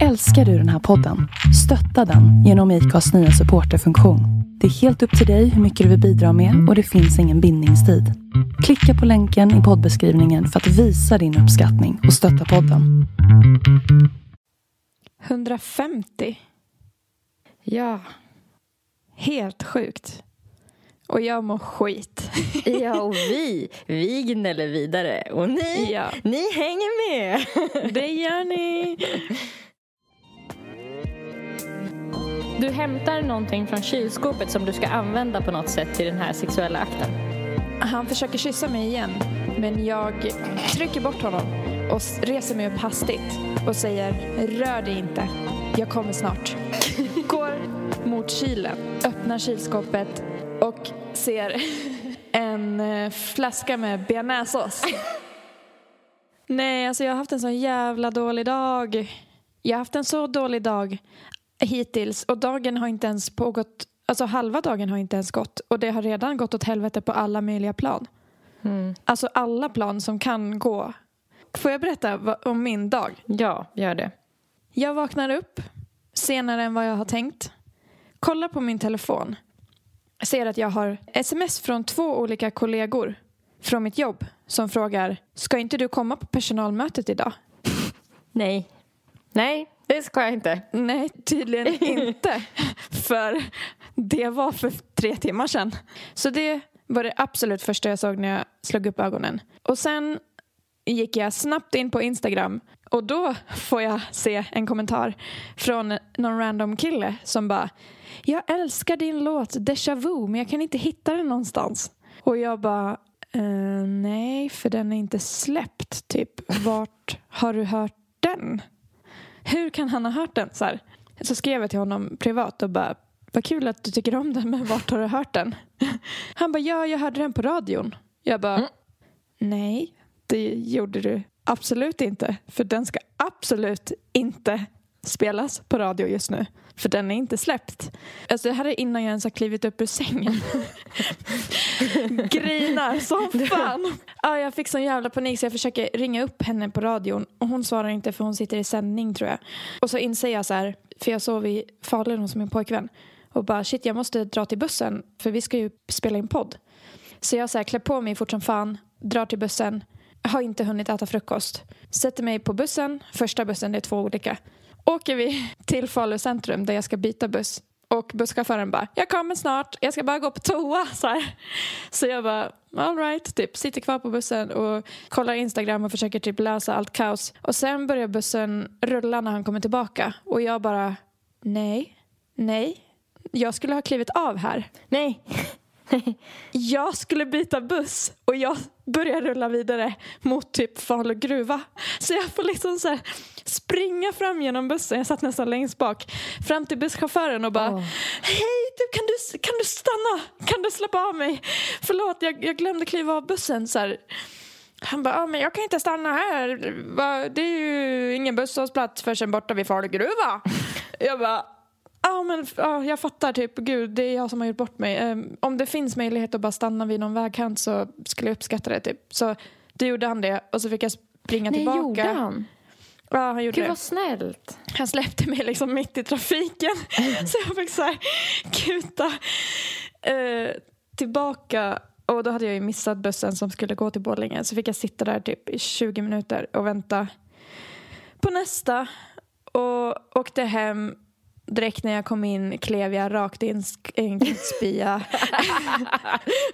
Älskar du den här podden? Stötta den genom IKAs nya supporterfunktion. Det är helt upp till dig hur mycket du vill bidra med och det finns ingen bindningstid. Klicka på länken i poddbeskrivningen för att visa din uppskattning och stötta podden. 150. Ja. Helt sjukt. Och jag mår skit. Ja, och vi, vi gnäller vidare. Och ni, Ja. ni hänger med. Det gör ni. Du hämtar någonting från kylskåpet som du ska använda på något sätt till den här sexuella akten. Han försöker kyssa mig igen, men jag trycker bort honom och reser mig upp hastigt och säger rör dig inte, jag kommer snart. Går mot kylen, öppnar kylskåpet och ser en eh, flaska med bearnaisesås. Nej, alltså jag har haft en så jävla dålig dag. Jag har haft en så dålig dag hittills och dagen har inte ens pågått, alltså halva dagen har inte ens gått och det har redan gått åt helvete på alla möjliga plan. Alltså alla plan som kan gå. Får jag berätta om min dag? Ja, gör det. Jag vaknar upp senare än vad jag har tänkt. Kollar på min telefon. Ser att jag har sms från två olika kollegor från mitt jobb som frågar Ska inte du komma på personalmötet idag? Nej. Nej, det ska jag inte. Nej, tydligen inte. För det var för tre timmar sedan. Så det var det absolut första jag såg när jag slog upp ögonen. Och sen gick jag snabbt in på Instagram och då får jag se en kommentar från någon random kille som bara Jag älskar din låt Deja Vu men jag kan inte hitta den någonstans. Och jag bara eh, Nej, för den är inte släppt. Typ, vart har du hört den? Hur kan han ha hört den? Så, här. så skrev jag till honom privat och bara vad kul att du tycker om den men vart har du hört den? Han bara ja, jag hörde den på radion. Jag bara nej, det gjorde du absolut inte. För den ska absolut inte spelas på radio just nu. För den är inte släppt. Alltså det här är innan jag ens har klivit upp ur sängen. Grinar som fan. Ja, jag fick sån jävla panik så jag försöker ringa upp henne på radion och hon svarar inte för hon sitter i sändning tror jag. Och så inser jag så här, för jag sov i Falun hos min pojkvän och bara shit jag måste dra till bussen för vi ska ju spela in podd. Så jag så här, klär på mig fort som fan, drar till bussen, har inte hunnit äta frukost. Sätter mig på bussen, första bussen, det är två olika. Åker vi till Falu centrum där jag ska byta buss. Och busschauffören bara, jag kommer snart, jag ska bara gå på toa. Så, här. så jag bara, all right, typ sitter kvar på bussen och kollar Instagram och försöker typ lösa allt kaos. Och sen börjar bussen rulla när han kommer tillbaka. Och jag bara, nej, nej, jag skulle ha klivit av här. Nej. Jag skulle byta buss och jag börjar rulla vidare mot typ Falu gruva. Så jag får liksom så springa fram genom bussen, jag satt nästan längst bak, fram till busschauffören och bara Åh. Hej, du, kan, du, kan du stanna? Kan du släppa av mig? Förlåt, jag, jag glömde kliva av bussen. Så här. Han bara, ah, men jag kan inte stanna här. Det är ju ingen busshållplats förrän borta vid Falu gruva. jag bara, Ja, men ja, jag fattar. typ Gud, det är jag som har gjort bort mig. Ehm, om det finns möjlighet att bara stanna vid någon vägkant så skulle jag uppskatta det. Typ. Så då gjorde han det och så fick jag springa Nej, tillbaka. gjorde han? Ja, han gjorde Gud det. vad snällt. Han släppte mig liksom mitt i trafiken. så jag fick så här kuta eh, tillbaka. Och då hade jag ju missat bussen som skulle gå till Borlänge. Så fick jag sitta där typ i 20 minuter och vänta på nästa. Och åkte hem. Direkt när jag kom in klev jag rakt i en, spya.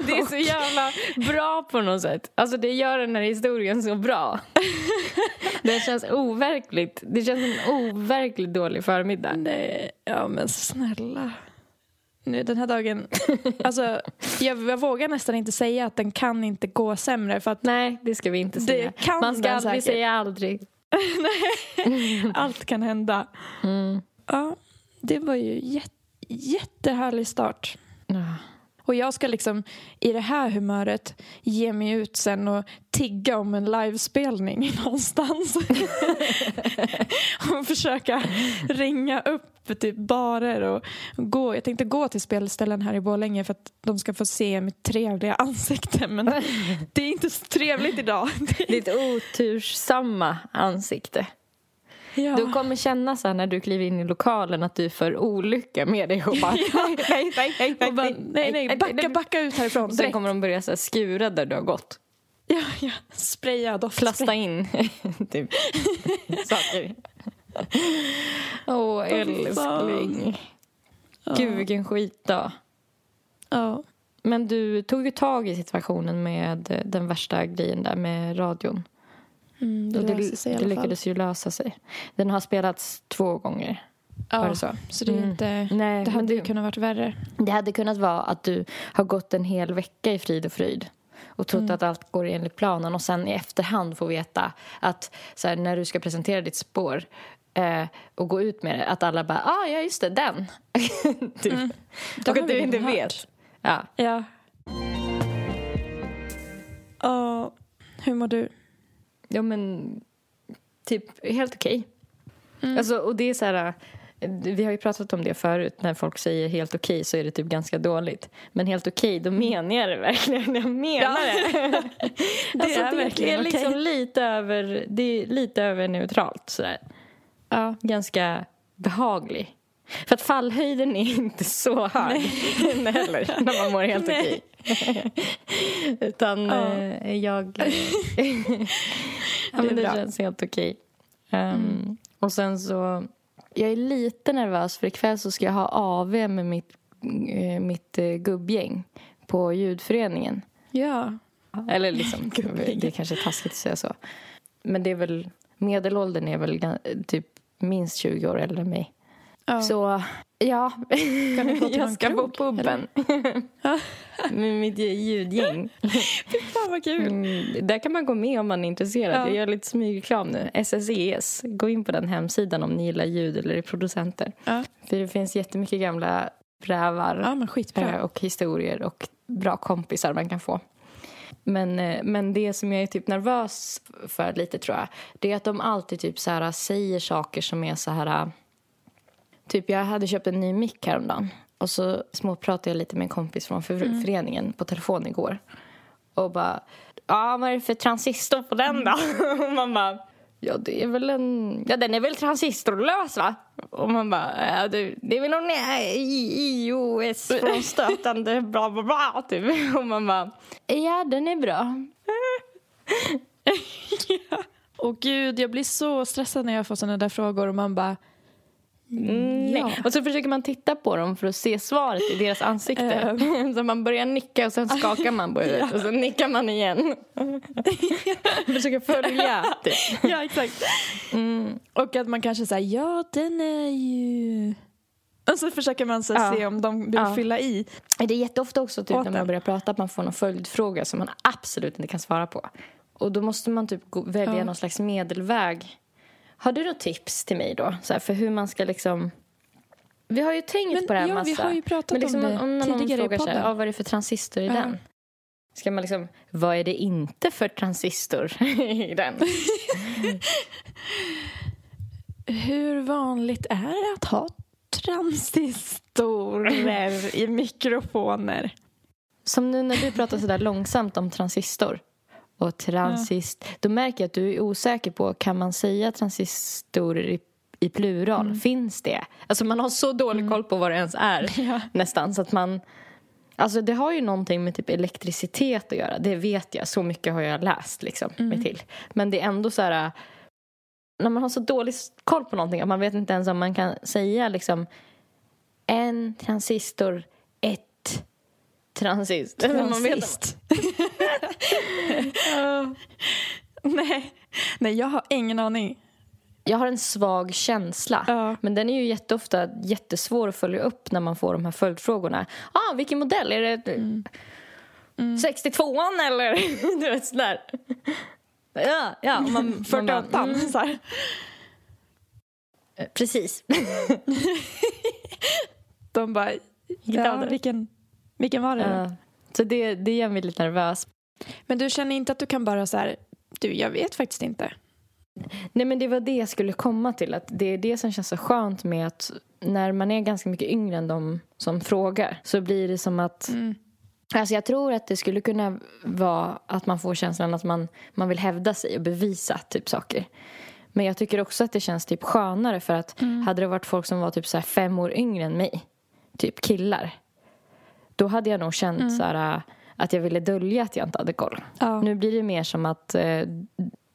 Det är så jävla bra på något sätt. Alltså det gör den här historien så bra. Det känns overkligt. Det känns som en overkligt dålig förmiddag. Nej, ja men snälla. Nu, den här dagen, alltså jag, jag vågar nästan inte säga att den kan inte gå sämre för att Nej, det ska vi inte säga. kan Man ska aldrig säkert. säga aldrig. allt kan hända. Ja, det var ju jätte, jättehärlig start. Ja. Och jag ska liksom i det här humöret ge mig ut sen och tigga om en livespelning någonstans. och försöka ringa upp typ barer och gå. Jag tänkte gå till spelställen här i Borlänge för att de ska få se mitt trevliga ansikte. Men det är inte så trevligt idag. Ditt otursamma ansikte. Ja. Du kommer känna så när du kliver in i lokalen att du för olycka med dig och bara nej, nej, nej, nej, Och bara, nej, nej, backa, backa ut härifrån. Sen kommer de börja så skura där du har gått. Ja, ja. Spraya, doftspray. Plasta in typ saker. Åh, fan. älskling. Gud, vilken skitdag. Ja. Men du tog ju tag i situationen med den värsta grejen där med radion. Mm, det Och det fall. lyckades ju lösa sig. Den har spelats två gånger. Ja, Var det så? så det är Mm. inte... Nej, Det hade ju det- kunnat varit värre. Det hade kunnat vara att du har gått en hel vecka i frid och fröjd och trott Mm. att allt går enligt planen och sen i efterhand få veta att så här, när du ska presentera ditt spår eh, och gå ut med det, att alla bara ah, ja just det, den. typ. Det Och att du inte redan vet. hört. Ja. Ja. Ja, hur mår du? Ja, men typ helt okej. Mm. Alltså, och det är så här... eh, Vi har ju pratat om det förut. När folk säger helt okej så är det typ ganska dåligt. Men helt okej, då menar jag det verkligen. Jag menar det. Det alltså, är det, verkligen är liksom okej. lite över, det är lite över neutralt sådär. Ja. Ganska behaglig. För att fallhöjden är inte så hög heller när man mår helt okej. Utan Ja. eh, jag... ja, men det bra. känns helt okej. Um, Och sen så... Jag är lite nervös för ikväll så ska jag ha AV med mitt, eh, mitt eh, gubbgäng på ljudföreningen. Ja. Eller liksom, det kanske är taskigt att säga så. Men det är väl, medelåldern är väl typ minst 20 år äldre än mig. ja. Så ja, jag ska på krog, puben. med mitt ljudgäng. Fan vad kul. Mm, där kan man gå med om man är intresserad. Ja. Jag gör lite smygreklam nu. SSES. Gå in på den hemsidan om ni gillar ljud eller är producenter. Ja. För det finns jättemycket gamla rävar Ja, eh, och historier och bra kompisar man kan få. Men, eh, men det som jag är typ nervös för lite tror jag det är att de alltid typ så här säger saker som är så här... Typ jag hade köpt en ny mick häromdagen och så småpratade jag lite med en kompis från för- föreningen på telefon igår. Och bara, ja vad är det för transistor på den då? Och man bara, ja det är väl en, ja den är väl transistorlös va? Och man bara, ja det, det är väl någon eh, iOS frånstötande bla bla bla typ. Och man bara, ja den är bra. Och gud, jag blir så stressad när jag får såna där frågor och man bara... Mm, Ja. Och så försöker man titta på dem för att se svaret i deras ansikte. Eh. så man börjar nicka och sen skakar man på huvudet och så nickar man igen. försöker följa. Typ. ja, exakt. Mm. Och att man kanske säger ja, den är ju... Och så försöker man så Ja. se om de vill Ja. fylla i. Det är jätteofta också typ, när man börjar prata att man får någon följdfråga som man absolut inte kan svara på. Och då måste man typ välja Ja. någon slags medelväg. Har du något tips till mig då? Så här, för hur man ska liksom... Vi har ju tänkt Men på det här ja, vi massa. har ju pratat Men liksom, om det om någon tidigare i podden. ja, vad är det för transistor i Ja. den? Ska man liksom, vad är det inte för transistor i den? Hur vanligt är det att ha transistorer i mikrofoner? Som nu när du pratar så där långsamt om transistor och transist. Då märker jag att du är osäker på, kan man säga transistorer i, i plural? Mm. Finns det? Alltså man har så dålig koll på vad det ens är Ja. nästan så att man Alltså det har ju någonting med typ elektricitet att göra. Det vet jag. Så mycket har jag läst liksom, Mm. mig till. Men det är ändå så här... När man har så dålig koll på någonting att man vet inte ens om man kan säga liksom en transistor, transist. Transist. Nej. Nej, jag har ingen aning. jag har en svag känsla. Ja. Men den är ju jätteofta jättesvår att följa upp när man får de här följdfrågorna. Ah, vilken modell? Är det Mm. 62an eller? du vet sådär. Ja, ja. Man, man bara, 48 mm, så här. Precis. De bara, ja, vilken, vilken var det? då? Ja. Så det, det gör mig lite nervös. Men du känner inte att du kan bara så här, du jag vet faktiskt inte. Nej men det var det jag skulle komma till. Att det är det som känns så skönt med att när man är ganska mycket yngre än de som frågar så blir det som att Mm. Alltså jag tror att det skulle kunna vara att man får känslan att man, man vill hävda sig och bevisa typ saker. Men jag tycker också att det känns typ skönare för att hade det varit folk som var typ så fem år yngre än mig, typ killar, då hade jag nog känt så här, att jag ville dölja att jag inte hade koll. Ja. Nu blir det mer som att eh,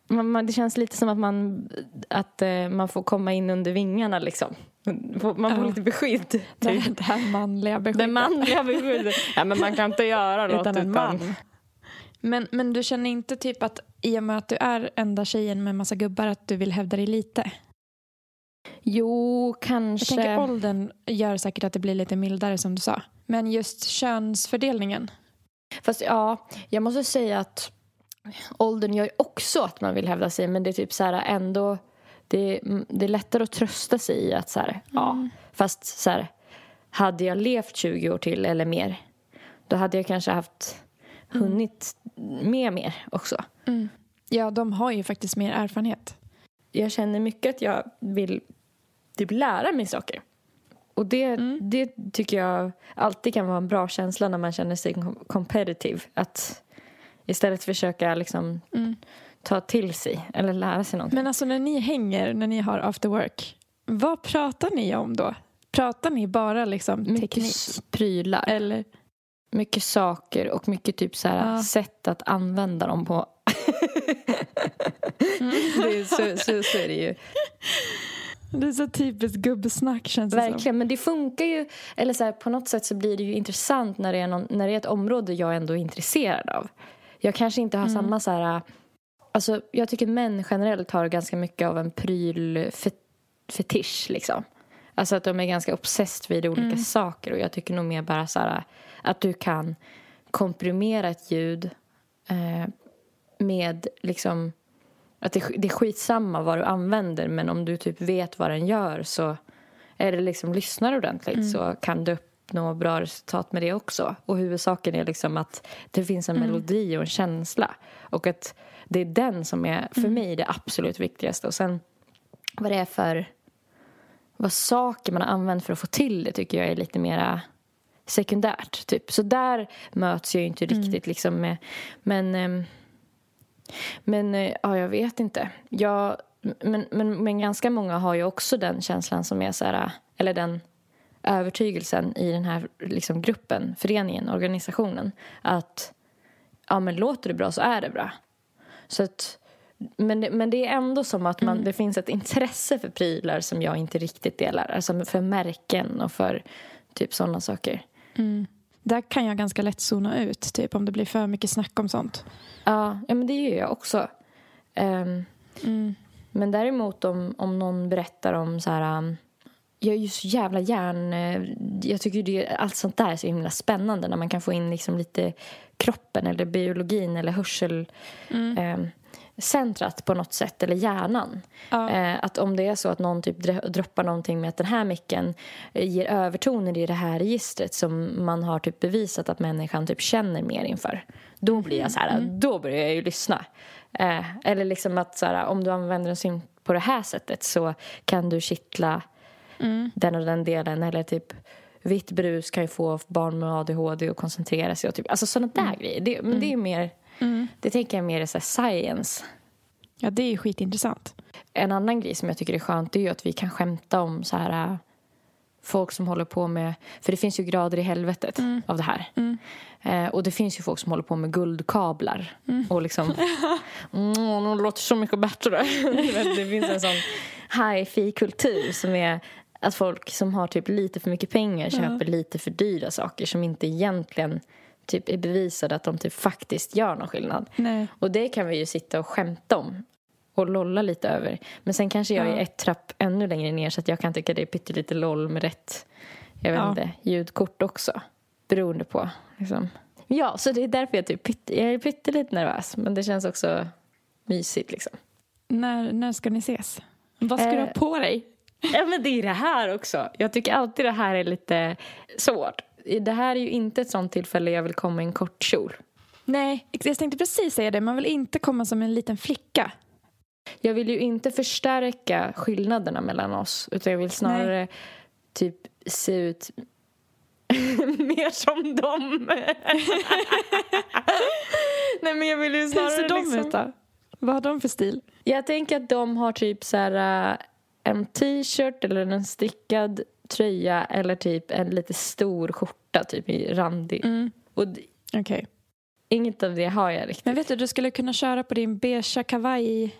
man, man, det känns lite som att man, att, eh, man får komma in under vingarna liksom. Man får, Ja. lite beskydd. Typ. Det, det här manliga Det beskyddet. manliga beskyddet. Ja, men man kan inte göra något utan en man. Men, men du känner inte typ att i och med att du är enda tjejen med massa gubbar att du vill hävda dig lite? Jo, Jag kanske. tänker åldern gör säkert att det blir lite mildare som du sa. Men just könsfördelningen. Fast ja, jag måste säga att åldern gör ju också att man vill hävda sig men det är typ så här ändå det, det är lättare att trösta sig i att så här, ja, fast så här hade jag levt 20 år till eller mer då hade jag kanske haft hunnit med mer också. Ja, de har ju faktiskt mer erfarenhet. Jag känner mycket att jag vill typ lära mig saker. Och det, det tycker jag alltid kan vara en bra känsla när man känner sig com- competitive. Att istället försöka liksom ta till sig eller lära sig någonting. Men alltså när ni hänger, när ni har after work, vad pratar ni om då? Pratar ni bara liksom mycket teknik? s- prylar, Eller? mycket saker och mycket typ så här Ja. sätt att använda dem på. det är, så, så, så är det ju. Det är så typiskt gubbsnack känns det som. Verkligen, men det funkar ju. Eller så här, på något sätt så blir det ju intressant när det, är någon, när det är ett område jag ändå är intresserad av. Jag kanske inte har samma så här... Alltså, jag tycker män generellt har ganska mycket av en prylfetisch. Liksom. Alltså att de är ganska obsessed vid olika saker. Och jag tycker nog mer bara så här, att du kan komprimera ett ljud eh, med liksom att det, det är skitsamma vad du använder men om du typ vet vad den gör så är det liksom lyssnar ordentligt så kan du uppnå bra resultat med det också. Och huvudsaken är liksom att det finns en melodi och en känsla och att det är den som är för mig det absolut viktigaste och sen vad det är för vad saker man har använt för att få till det tycker jag är lite mera sekundärt. Typ. Så där möts jag inte riktigt liksom med, men ehm, men eh, ja, jag vet inte. Jag, men, men, men ganska många har ju också den känslan som är så här, eller den övertygelsen i den här liksom, gruppen, föreningen, organisationen att ja, men låter det bra så är det bra. Så att, men, det, men det är ändå som att man, det finns ett intresse för prylar som jag inte riktigt delar. Alltså för märken och för typ sådana saker. Där kan jag ganska lätt zona ut, typ om det blir för mycket snack om sånt. Ja, ja men det gör jag också. Ehm, Men däremot om, om någon berättar om så här... um, jag är ju så jävla hjärn... eh, Jag tycker det, allt sånt där är så himla spännande när man kan få in liksom lite kroppen eller biologin eller hörsel... ehm, centrat på något sätt, eller hjärnan. Ja. Eh, att om det är så att någon typ dr- droppar någonting med att den här micken eh, ger övertoner i det här registret som man har typ bevisat att människan typ känner mer inför. Då blir jag så här, då börjar jag ju lyssna. Eh, eller liksom att så här, om du använder en synt på det här sättet så kan du kittla den och den delen. Eller typ vitt brus kan ju få barn med ADHD att koncentrera sig. Och typ, alltså sådana där grejer. Det, men det är mer, det tänker jag mer är så science. Ja, det är ju skitintressant. En annan grej som jag tycker är skönt är ju att vi kan skämta om så här äh, folk som håller på med, för det finns ju grader i helvetet av det här. Eh, och det finns ju folk som håller på med guldkablar och liksom, mm, det låter så mycket bättre. Det finns en sån hi-fi-kultur som är att folk som har typ lite för mycket pengar köper lite för dyra saker som inte egentligen typ är bevisade att de typ faktiskt gör någon skillnad. Nej. Och det kan vi ju sitta och skämta om och lolla lite över. Men sen kanske jag Ja. är ett trapp ännu längre ner så att jag kan tycka det är pyttelite loll med rätt jag vet Ja. inte, ljudkort också. Beroende på. Liksom. Ja, så det är därför jag, typ pytte, jag är pyttelite nervös. Men det känns också mysigt liksom. När, när ska ni ses? Vad ska Eh, du ha på dig? Ja, men det är det här också. Jag tycker alltid det här är lite svårt. Det här är ju inte ett sånt tillfälle jag vill komma i en kort kjol. Nej, jag tänkte precis säga det. Man vill inte komma som en liten flicka. Jag vill ju inte förstärka skillnaderna mellan oss utan jag vill snarare typ se ut mer som dem. Nej men jag vill ju Hur snarare ser de liksom... ut då? Vad har de för stil? Jag tänker att de har typ så här äh, en t-shirt eller en stickad tröja eller typ en lite stor skjorta typ i randig. Mm. Och Okej. inget av det har jag riktigt. Men vet du, du skulle kunna köra på din beigea kavaj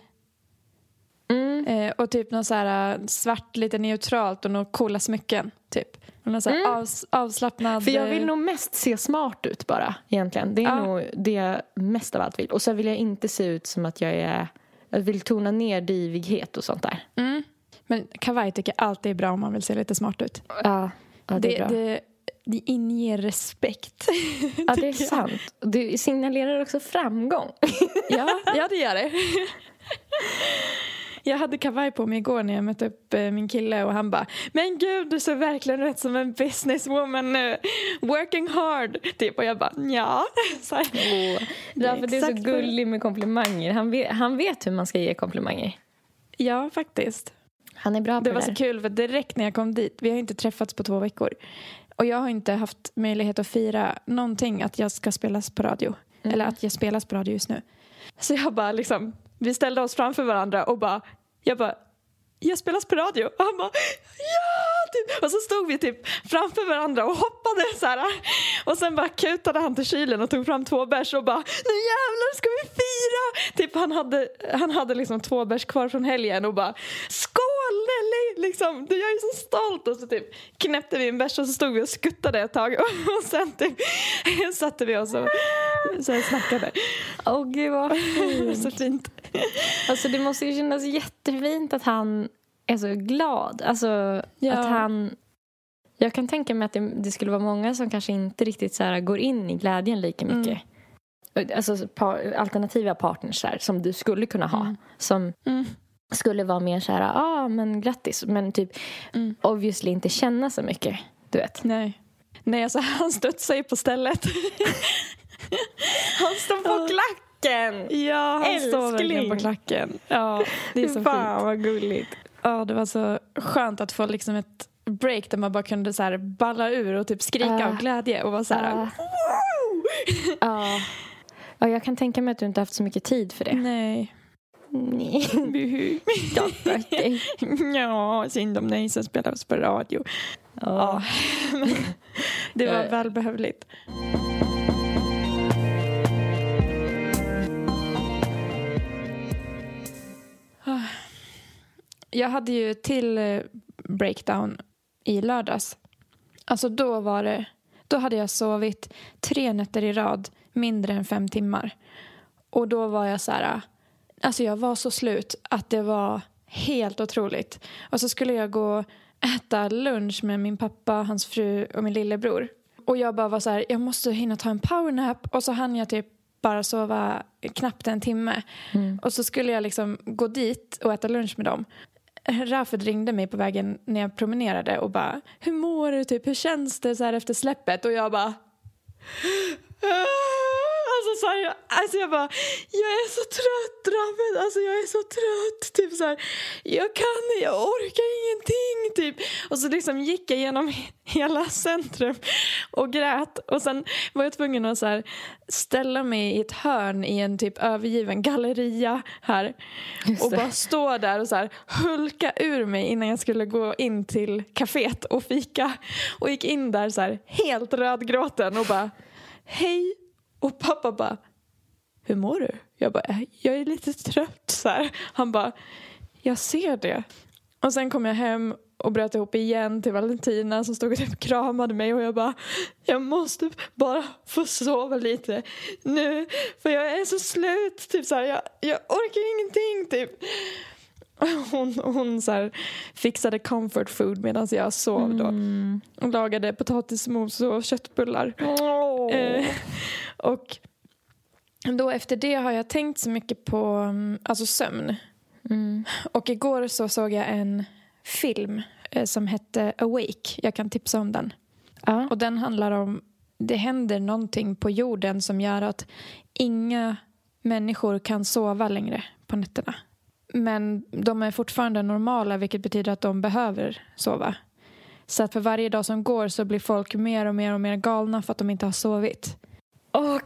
Mm. eh, och typ någon så här eh, svart, lite neutralt och några coola smycken. Typ. Någon så Mm. avs, avslappnad... För jag vill eh, nog mest se smart ut bara egentligen. Det är Ja. nog det jag mest av allt vill. Och så vill jag inte se ut som att jag är... Jag vill tona ner divighet och sånt där. Mm. Men kavaj tycker jag alltid är bra om man vill se lite smart ut. Ja, ja det är bra. det, det inger respekt. ja, det är tycker jag. sant. Du signalerar också framgång. Ja, ja, det gör det. Jag hade kavaj på mig igår när jag mötte upp eh, min kille och han bara Men gud, du ser verkligen ut som en businesswoman nu. Working hard. Typ. Och jag bara ja. Så här. Därför det är så. gullig med komplimanger. Han vet, han vet hur man ska ge komplimanger. Ja, faktiskt. Han är bra på Det det, var där. så kul för direkt när jag kom dit, vi har inte träffats på två veckor. Och jag har inte haft möjlighet att fira någonting att jag ska spelas på radio. Eller att jag spelas på radio just nu. Så jag bara liksom, vi ställde oss framför varandra och bara, jag bara, jag spelas på radio. Och han bara, ja! Typ. Och så stod vi typ framför varandra och hoppade så här. Och sen bara kutade han till kylen och tog fram två bärs och bara, nu jävlar ska vi fira! Typ han hade, han hade liksom två bärs kvar från helgen och bara, skål Nelly! Liksom, jag är så stolt! Och så typ knäppte vi en bärs och så stod vi och skuttade ett tag och sen typ satte vi oss och så här snackade. Åh gud vad fint. Så fint. Alltså det måste ju kännas jättefint att han är så glad. Alltså Ja. att han... Jag kan tänka mig att det, det skulle vara många som kanske inte riktigt så här går in i glädjen lika mycket. Alltså par, alternativa partners här, som du skulle kunna ha. Mm. Som Mm. Skulle vara mer så här, ja ah, men grattis. Men typ Mm. obviously inte känna så mycket. Du vet. Nej. Nej, alltså han studsade ju på stället. Han står på klacken! Ja, han står verkligen Älskling. på klacken. Ja, det är så fint. vad gulligt. Ja, det var så skönt att få liksom ett break där man bara kunde så här balla ur och typ skrika Ah. av glädje och vara så här. Ah. Ja. ja, jag kan tänka mig att du inte haft så mycket tid för det. Nej. Nej. Stackars dig. ja, synd om dig som spelar oss på radio. Ja, men det var Ja. välbehövligt. Ah. Jag hade ju till eh, breakdown i lördags. Alltså då var det, då hade jag sovit tre nätter i rad mindre än fem timmar. Och då var jag så här, alltså jag var så slut att det var helt otroligt. Och så skulle jag gå äta lunch med min pappa, hans fru och min lillebror. Och jag bara var så här, jag måste hinna ta en powernap och så hann jag typ bara sova knappt en timme. Och så skulle jag liksom gå dit och äta lunch med dem. Rafet ringde mig på vägen när jag promenerade och bara Hur mår du? Typ, hur känns det så här efter släppet? Och jag bara Alltså, så här, jag, alltså jag bara, jag är så trött Rafet, alltså jag är så trött. Typ så här, jag kan jag orkar ingenting. Typ. Och så liksom gick jag genom hela centrum och grät. Och sen var jag tvungen att så här, ställa mig i ett hörn i en typ övergiven galleria här. Och bara stå där och så här, hulka ur mig innan jag skulle gå in till kaféet och fika. Och gick in där så här, helt rödgråten och bara hej. Och pappa bara, hur mår du? Jag bara, eh, jag är lite trött. Så här. Han bara, jag ser det. Och sen kom jag hem och bröt ihop igen till Valentina som stod och typ kramade mig och jag bara, jag måste bara få sova lite nu för jag är så slut. Typ så här, jag, jag orkar ingenting typ. Hon, hon så fixade comfort food medan jag sov då. Och lagade potatismos och köttbullar. Eh, och då efter det har jag tänkt så mycket på mm, alltså sömn. Mm. Och igår så såg jag en film eh, som hette Awake. Jag kan tipsa om den. Ja. Och den handlar om det händer någonting på jorden som gör att inga människor kan sova längre på nätterna. Men de är fortfarande normala vilket betyder att de behöver sova. Så att för varje dag som går så blir folk mer och mer och mer galna för att de inte har sovit. Åh,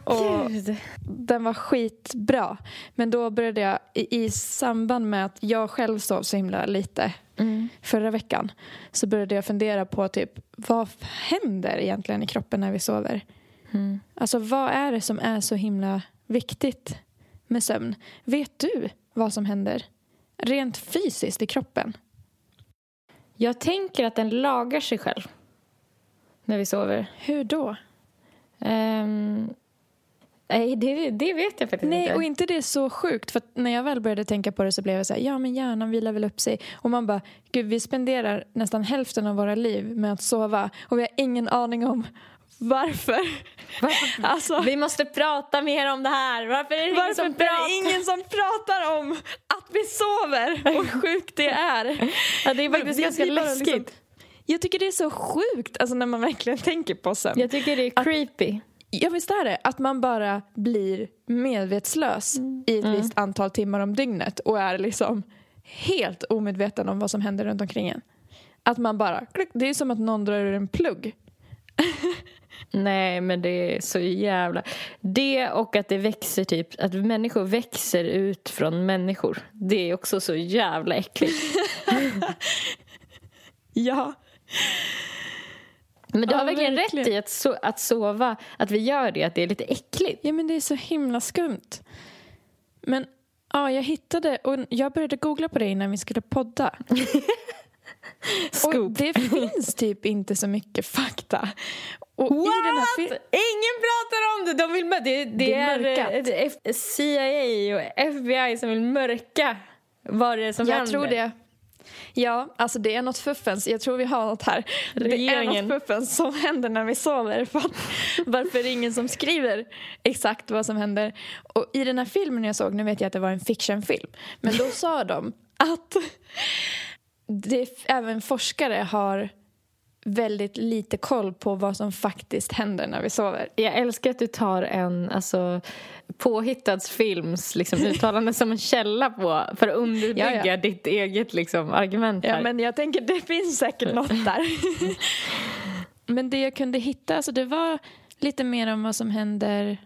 gud. Den var skitbra. Men då började jag, i, i samband med att jag själv sov så himla lite Mm. förra veckan, så började jag fundera på typ, vad händer egentligen i kroppen när vi sover? Mm. Alltså vad är det som är så himla viktigt med sömn? Vet du vad som händer rent fysiskt i kroppen? Jag tänker att den lagar sig själv när vi sover. Hur då? Ehm, nej, det, det vet jag faktiskt Nej, inte. och inte det är så sjukt. För när jag väl började tänka på det så blev jag så här, ja men hjärnan vilar väl upp sig. Och man bara, gud vi spenderar nästan hälften av våra liv med att sova och vi har ingen aning om varför. Varför- Alltså, Vi måste prata mer om det här. Varför är det ingen varför som är det pratar? ingen som pratar om att vi sover och hur sjukt det är? Ja, det är faktiskt Jag ganska läskigt. liksom- Jag tycker det är så sjukt alltså när man verkligen tänker på sömn. Jag tycker det är creepy. Ja visst är det, att man bara blir medvetslös i ett visst antal timmar om dygnet och är liksom helt omedveten om vad som händer runt omkring en. Att man bara, det är som att någon drar ur en plugg. Nej, men det är så jävla... Det och att det växer typ... Att människor växer ut från människor. Det är också så jävla äckligt. Ja. Men du har Ja, verkligen verkligen. rätt i att, so att sova, att vi gör det, att det är lite äckligt. Ja men det är så himla skumt. Men ja, jag hittade och jag började googla på det innan vi skulle podda. Och det finns typ inte så mycket fakta. Och i den här Ingen pratar om det! De vill det, det, Det är är, CIA och FBI som vill mörka vad det är som Jag händer. tror det. Ja, alltså det är något fuffens. Jag tror vi har något här. Det är Regeringen. något fuffens som händer när vi sover. För att, varför är det ingen som skriver exakt vad som händer? Och i den här filmen jag såg, nu vet jag att det var en fictionfilm, men då sa de att det, även forskare har väldigt lite koll på vad som faktiskt händer när vi sover. Jag älskar att du tar en alltså, påhittad films liksom, uttalande som en källa på för att underbygga Ja, ja. ditt eget liksom, argument här. Ja, men jag tänker det finns säkert något där. men det jag kunde hitta, alltså det var lite mer om vad som händer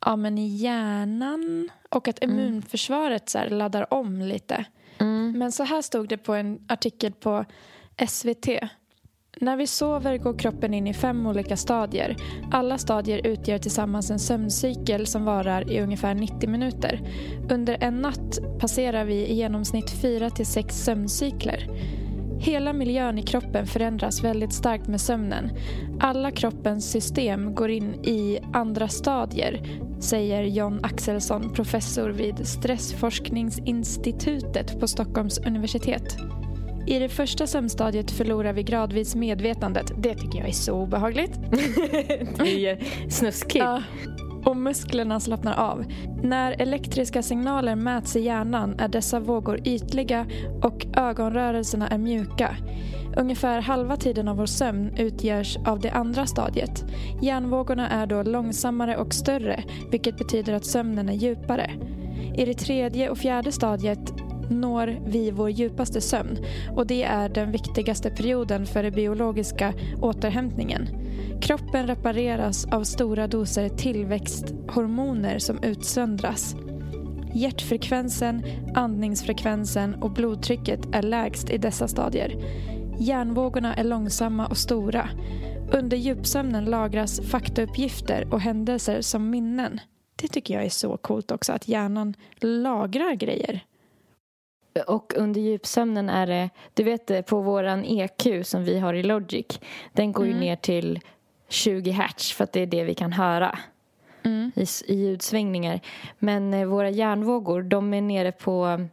ja, men i hjärnan och att immunförsvaret så här, laddar om lite. Mm. Men så här stod det på en artikel på SVT. När vi sover går kroppen in i fem olika stadier. Alla stadier utgör tillsammans en sömncykel som varar i ungefär 90 minuter. Under en natt passerar vi i genomsnitt 4 till 6 sömncykler. Hela miljön i kroppen förändras väldigt starkt med sömnen. Alla kroppens system går in i andra stadier, säger John Axelsson, professor vid Stressforskningsinstitutet på Stockholms universitet. I det första sömnstadiet förlorar vi gradvis medvetandet. Det tycker jag är så obehagligt. Det är snuskigt. Ja. Och musklerna slappnar av. När elektriska signaler mäts i hjärnan är dessa vågor ytliga och ögonrörelserna är mjuka. Ungefär halva tiden av vår sömn utgörs av det andra stadiet. Hjärnvågorna är då långsammare och större, vilket betyder att sömnen är djupare. I det tredje och fjärde stadiet når vi vår djupaste sömn och det är den viktigaste perioden för den biologiska återhämtningen. Kroppen repareras av stora doser tillväxthormoner som utsöndras. Hjärtfrekvensen, andningsfrekvensen och blodtrycket är lägst i dessa stadier. Hjärnvågorna är långsamma och stora. Under djupsömnen lagras faktauppgifter och händelser som minnen. Det tycker jag är så coolt också, att hjärnan lagrar grejer. Och under djupsömnen är det, du vet eh, på våran EQ som vi har i Logic, den går ju Mm. ner till 20 hertz för att det är det vi kan höra i, s- i ljudsvängningar. Men eh, våra hjärnvågor, de är nere på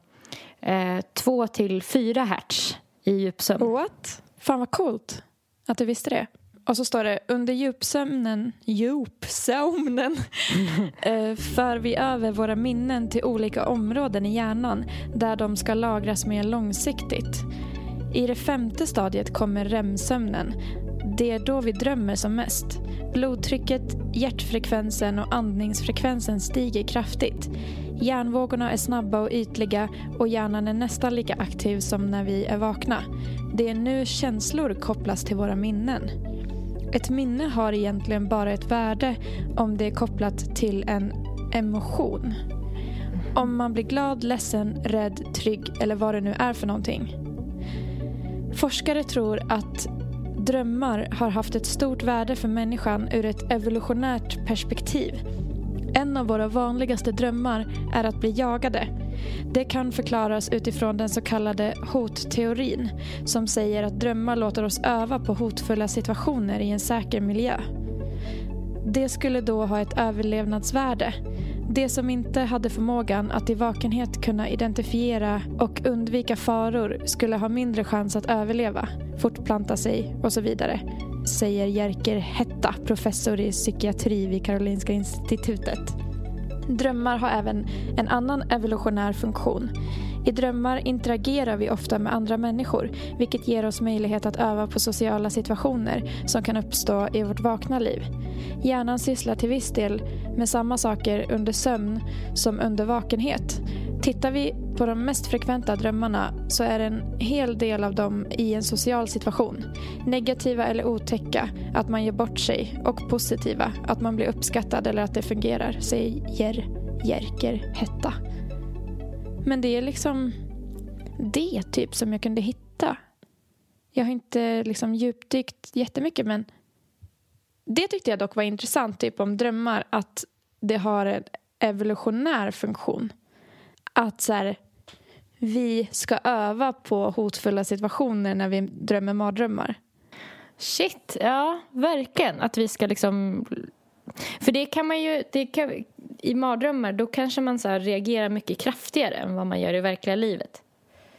eh, 2 till 4 hertz i djupsömn. What? Fan vad coolt att du visste det. Och så står det under djupsömnen, djupsömnen eh, för vi över våra minnen till olika områden i hjärnan där de ska lagras mer långsiktigt. I det femte stadiet kommer REM-sömnen. Det är då vi drömmer som mest. Blodtrycket, hjärtfrekvensen och andningsfrekvensen stiger kraftigt. Hjärnvågorna är snabba och ytliga och hjärnan är nästan lika aktiv som när vi är vakna. Det är nu känslor kopplas till våra minnen ett minne har egentligen bara ett värde om det är kopplat till en emotion. Om man blir glad, ledsen, rädd, trygg eller vad det nu är för någonting. Forskare tror att drömmar har haft ett stort värde för människan ur ett evolutionärt perspektiv. En av våra vanligaste drömmar är att bli jagade. Det kan förklaras utifrån den så kallade hotteorin som säger att drömmar låter oss öva på hotfulla situationer i en säker miljö. Det skulle då ha ett överlevnadsvärde. Det som inte hade förmågan att i vakenhet kunna identifiera och undvika faror skulle ha mindre chans att överleva, fortplanta sig och så vidare säger Jerker Hetta, professor i psykiatri vid Karolinska institutet. Drömmar har även en annan evolutionär funktion. I drömmar interagerar vi ofta med andra människor vilket ger oss möjlighet att öva på sociala situationer som kan uppstå i vårt vakna liv. Hjärnan sysslar till viss del med samma saker under sömn som under vakenhet. Tittar vi på de mest frekventa drömmarna så är en hel del av dem i en social situation. Negativa eller otäcka, att man gör bort sig och positiva, att man blir uppskattad eller att det fungerar, säger Jerker Hetta. Men det är liksom det typ som jag kunde hitta. Jag har inte liksom djupdykt jättemycket men det tyckte jag dock var intressant, typ om drömmar, att det har en evolutionär funktion. Att så här, vi ska öva på hotfulla situationer när vi drömmer mardrömmar. Shit, ja, verkligen. Att vi ska liksom... För det kan man ju... Det kan, I mardrömmar då kanske man så reagerar mycket kraftigare än vad man gör i verkliga livet.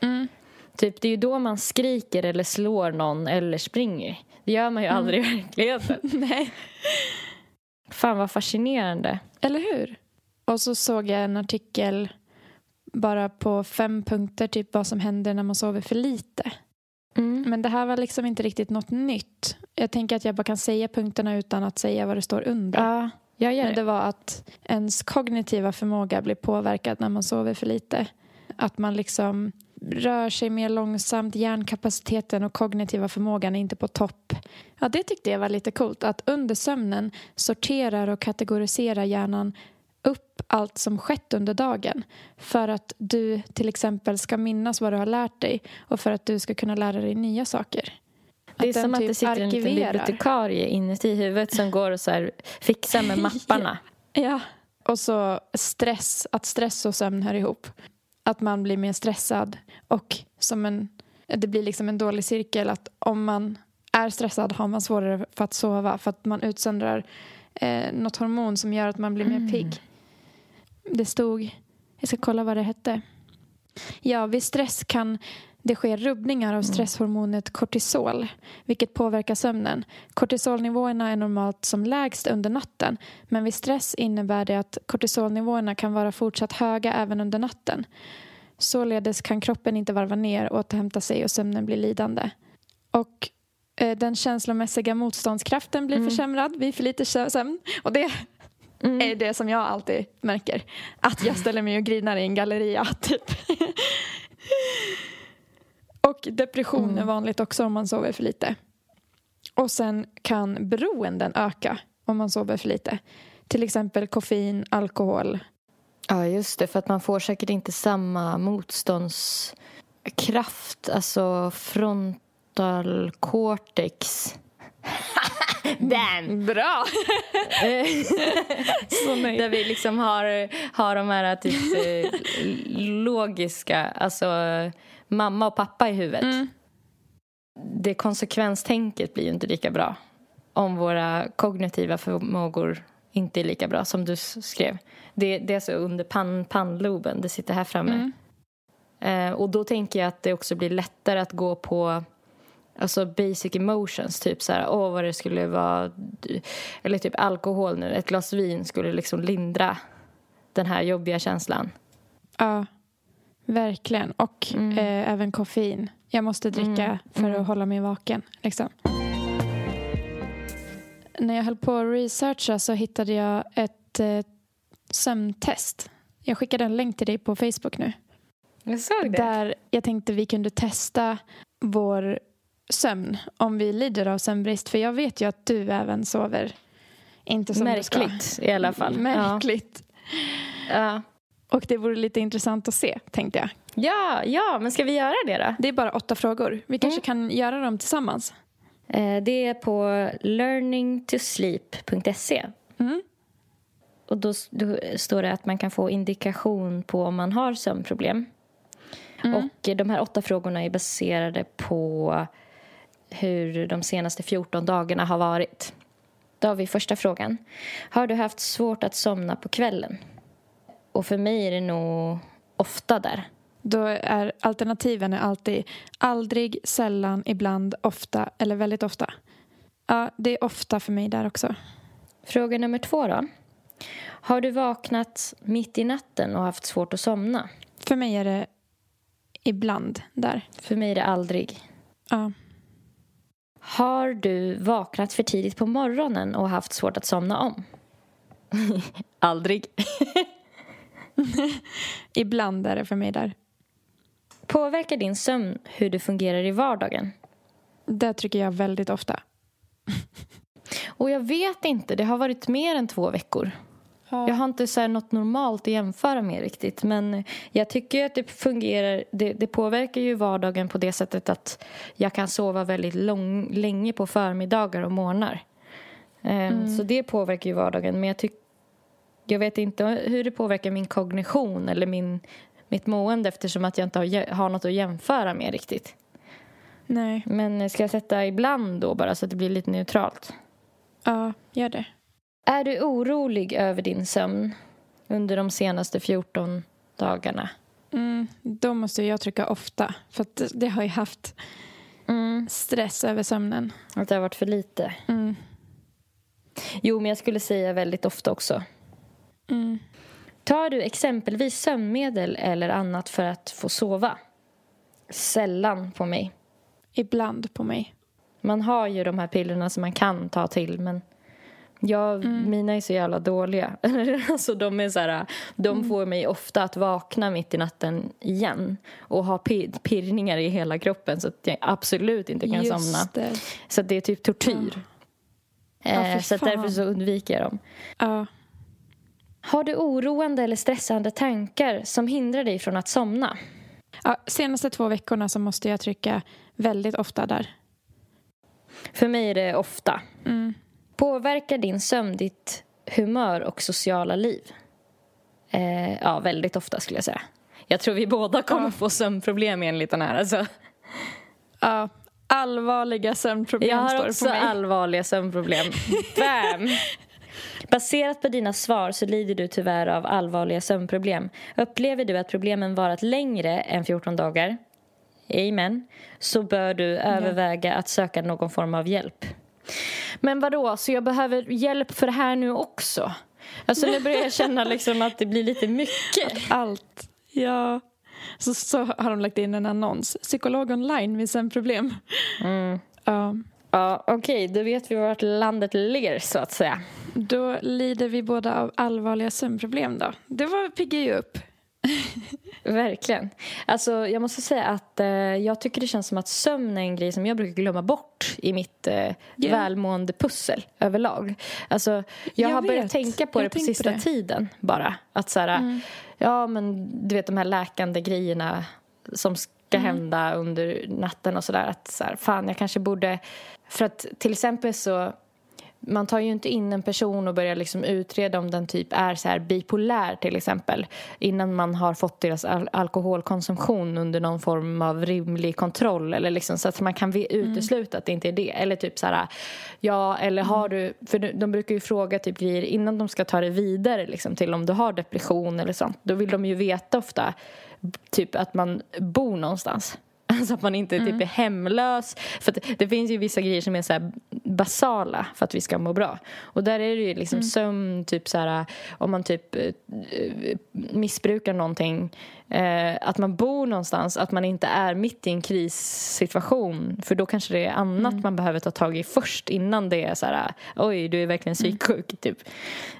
Mm. Typ, det är ju då man skriker eller slår någon eller springer. Det gör man ju aldrig i verkligheten. Nej. Fan, vad fascinerande. Eller hur? Och så såg jag en artikel bara på fem punkter, typ vad som händer när man sover för lite. Mm. Men det här var liksom inte riktigt något nytt. Jag tänker att jag bara kan säga punkterna utan att säga vad det står under. Ja, jag gör Men det. det var att ens kognitiva förmåga blir påverkad när man sover för lite. Att man liksom rör sig mer långsamt, hjärnkapaciteten och kognitiva förmågan är inte på topp. Ja, det tyckte jag var lite coolt. Att under sömnen sorterar och kategoriserar hjärnan upp allt som skett under dagen för att du till exempel ska minnas vad du har lärt dig och för att du ska kunna lära dig nya saker. Det är den som att typ det sitter en liten arkiverar. bibliotekarie inuti huvudet som går och så fixar med mapparna. Ja. Och så stress, att stress och sömn hör ihop. Att man blir mer stressad och som en, det blir liksom en dålig cirkel att om man är stressad har man svårare för att sova för att man utsöndrar eh, något hormon som gör att man blir mer pigg. Det stod, jag ska kolla vad det hette. Ja, vid stress kan det ske rubbningar av stresshormonet kortisol vilket påverkar sömnen. Kortisolnivåerna är normalt som lägst under natten men vid stress innebär det att kortisolnivåerna kan vara fortsatt höga även under natten. Således kan kroppen inte varva ner, återhämta sig och sömnen blir lidande. Och eh, den känslomässiga motståndskraften blir försämrad vid för lite sö- sömn. Och det är det som jag alltid märker. Att jag ställer mig och grinar i en galleria, typ. Och depression är vanligt också om man sover för lite. Och sen kan beroenden öka om man sover för lite. Till exempel koffein, alkohol. Ja, just det. För att man får säkert inte samma motståndskraft. Alltså frontal cortex. Den! Bra! Så nöjd. Där vi liksom har, har de här typ eh, logiska, alltså mamma och pappa i huvudet. Mm. Det konsekvenstänket blir ju inte lika bra om våra kognitiva förmågor inte är lika bra som du skrev. Det, det är så under pann, pannloben, det sitter här framme. Mm. Eh, och då tänker jag att det också blir lättare att gå på Alltså basic emotions, typ så här, åh vad det skulle vara Eller typ alkohol nu, ett glas vin skulle liksom lindra den här jobbiga känslan Ja, verkligen. Och eh, även koffein. Jag måste dricka för att hålla mig vaken. Liksom. När jag höll på att researcha så hittade jag ett eh, sömntest. Jag skickade en länk till dig på Facebook nu. Jag såg Där jag tänkte vi kunde testa vår sömn om vi lider av sömnbrist. För jag vet ju att du även sover inte som Märkligt du ska. i alla fall. Märkligt. Ja. Och det vore lite intressant att se, tänkte jag. ja, ja, men ska vi göra det då? Det är bara åtta frågor. Vi kanske kan göra dem tillsammans. Eh, Det är på learningtosleep.se. Mm. Och då, då står det att man kan få indikation på om man har sömnproblem. Och eh, de här åtta frågorna är baserade på hur de senaste 14 dagarna har varit. Då har vi första frågan. Har du haft svårt att somna på kvällen? Och för mig är det nog ofta där. Då är alternativen är alltid aldrig, sällan, ibland, ofta eller väldigt ofta. Ja, det är ofta för mig där också. Fråga nummer två då. Har du vaknat mitt i natten och haft svårt att somna? För mig är det ibland där. För mig är det aldrig. Ja. Har du vaknat för tidigt på morgonen och haft svårt att somna om? aldrig. Ibland är det för mig där. Påverkar din sömn hur du fungerar i vardagen? Det trycker jag väldigt ofta. Och jag vet inte, det har varit mer än två veckor. Jag har inte så något normalt att jämföra med riktigt. Men jag tycker att det fungerar. Det, det påverkar ju vardagen på det sättet att jag kan sova väldigt lång, länge på förmiddagar och morgnar. Ehm, Så det påverkar ju vardagen. Men jag, tyck, jag vet inte hur det påverkar min kognition eller min, mitt mående eftersom att jag inte har, har något att jämföra med riktigt. Nej. Men ska jag sätta ibland då bara så att det blir lite neutralt? Ja, gör det. Är du orolig över din sömn under de senaste 14 dagarna? Mm, då måste jag trycka ofta. För det har ju haft Mm. stress över sömnen. Att det har varit för lite? Mm. Jo, men jag skulle säga väldigt ofta också. Mm. Tar du exempelvis sömnmedel eller annat för att få sova? Sällan på mig. Ibland på mig. Man har ju de här pillerna som man kan ta till, men jag, mina är så jävla dåliga. alltså, de är så här, de får mig ofta att vakna mitt i natten igen och ha pir- pirrningar i hela kroppen så att jag absolut inte kan somna. Just det. Så det är typ tortyr. Ja, Eh, fy så därför så undviker jag dem. Ja. Har du oroande eller stressande tankar som hindrar dig från att somna? Ja, senaste två veckorna så måste jag trycka väldigt ofta där. För mig är det ofta. Mm. Påverkar din sömn ditt humör och sociala liv? Eh, ja, väldigt ofta skulle jag säga. Jag tror vi båda kommer få sömnproblem enligt den här. Alltså. Ja, allvarliga sömnproblem Jag har också allvarliga sömnproblem. Bam! Baserat på dina svar så lider du tyvärr av allvarliga sömnproblem. Upplever du att problemen varat längre än 14 dagar? Amen. Så bör du överväga att söka någon form av hjälp. Men vadå, så jag behöver hjälp för det här nu också? Alltså nu börjar jag känna liksom att det blir lite mycket. Allt. Ja. Så, så har de lagt in en annons. Psykolog online med sömnproblem. Mm. Ja. Ja, okej, då vet vi vart landet ligger så att säga. Då lider vi båda av allvarliga sömnproblem då. Det var piggar ju upp. Verkligen. Alltså, jag måste säga att eh, jag tycker det känns som att sömn är en grej som jag brukar glömma bort i mitt eh, Ja. välmående pussel överlag. Alltså, jag, Jag har börjat vet. tänka på Jag det på sista det. tiden bara. Att så här, ja men du vet de här läkande grejerna som ska hända under natten och sådär. Att så här, fan jag kanske borde... För att till exempel så man tar ju inte in en person och börjar liksom utreda om den typ är så här bipolär till exempel innan man har fått deras al- alkoholkonsumtion under någon form av rimlig kontroll eller liksom så att man kan ve- utesluta att det inte är det. Eller typ så här ja eller har du för de- de brukar ju fråga typ grejer innan de ska ta det vidare liksom till om du har depression eller sånt. Då vill de ju veta ofta typ att man bor någonstans Alltså att man inte typ är hemlös. För det finns ju vissa grejer som är så basala för att vi ska må bra. Och där är det ju liksom sömn, typ så här om man typ eh, eh, missbrukar någonting. Eh, att man bor någonstans, att man inte är mitt i en krissituation. För då kanske det är annat man behöver ta tag i först innan det är så här oj du är verkligen psyksjuk typ.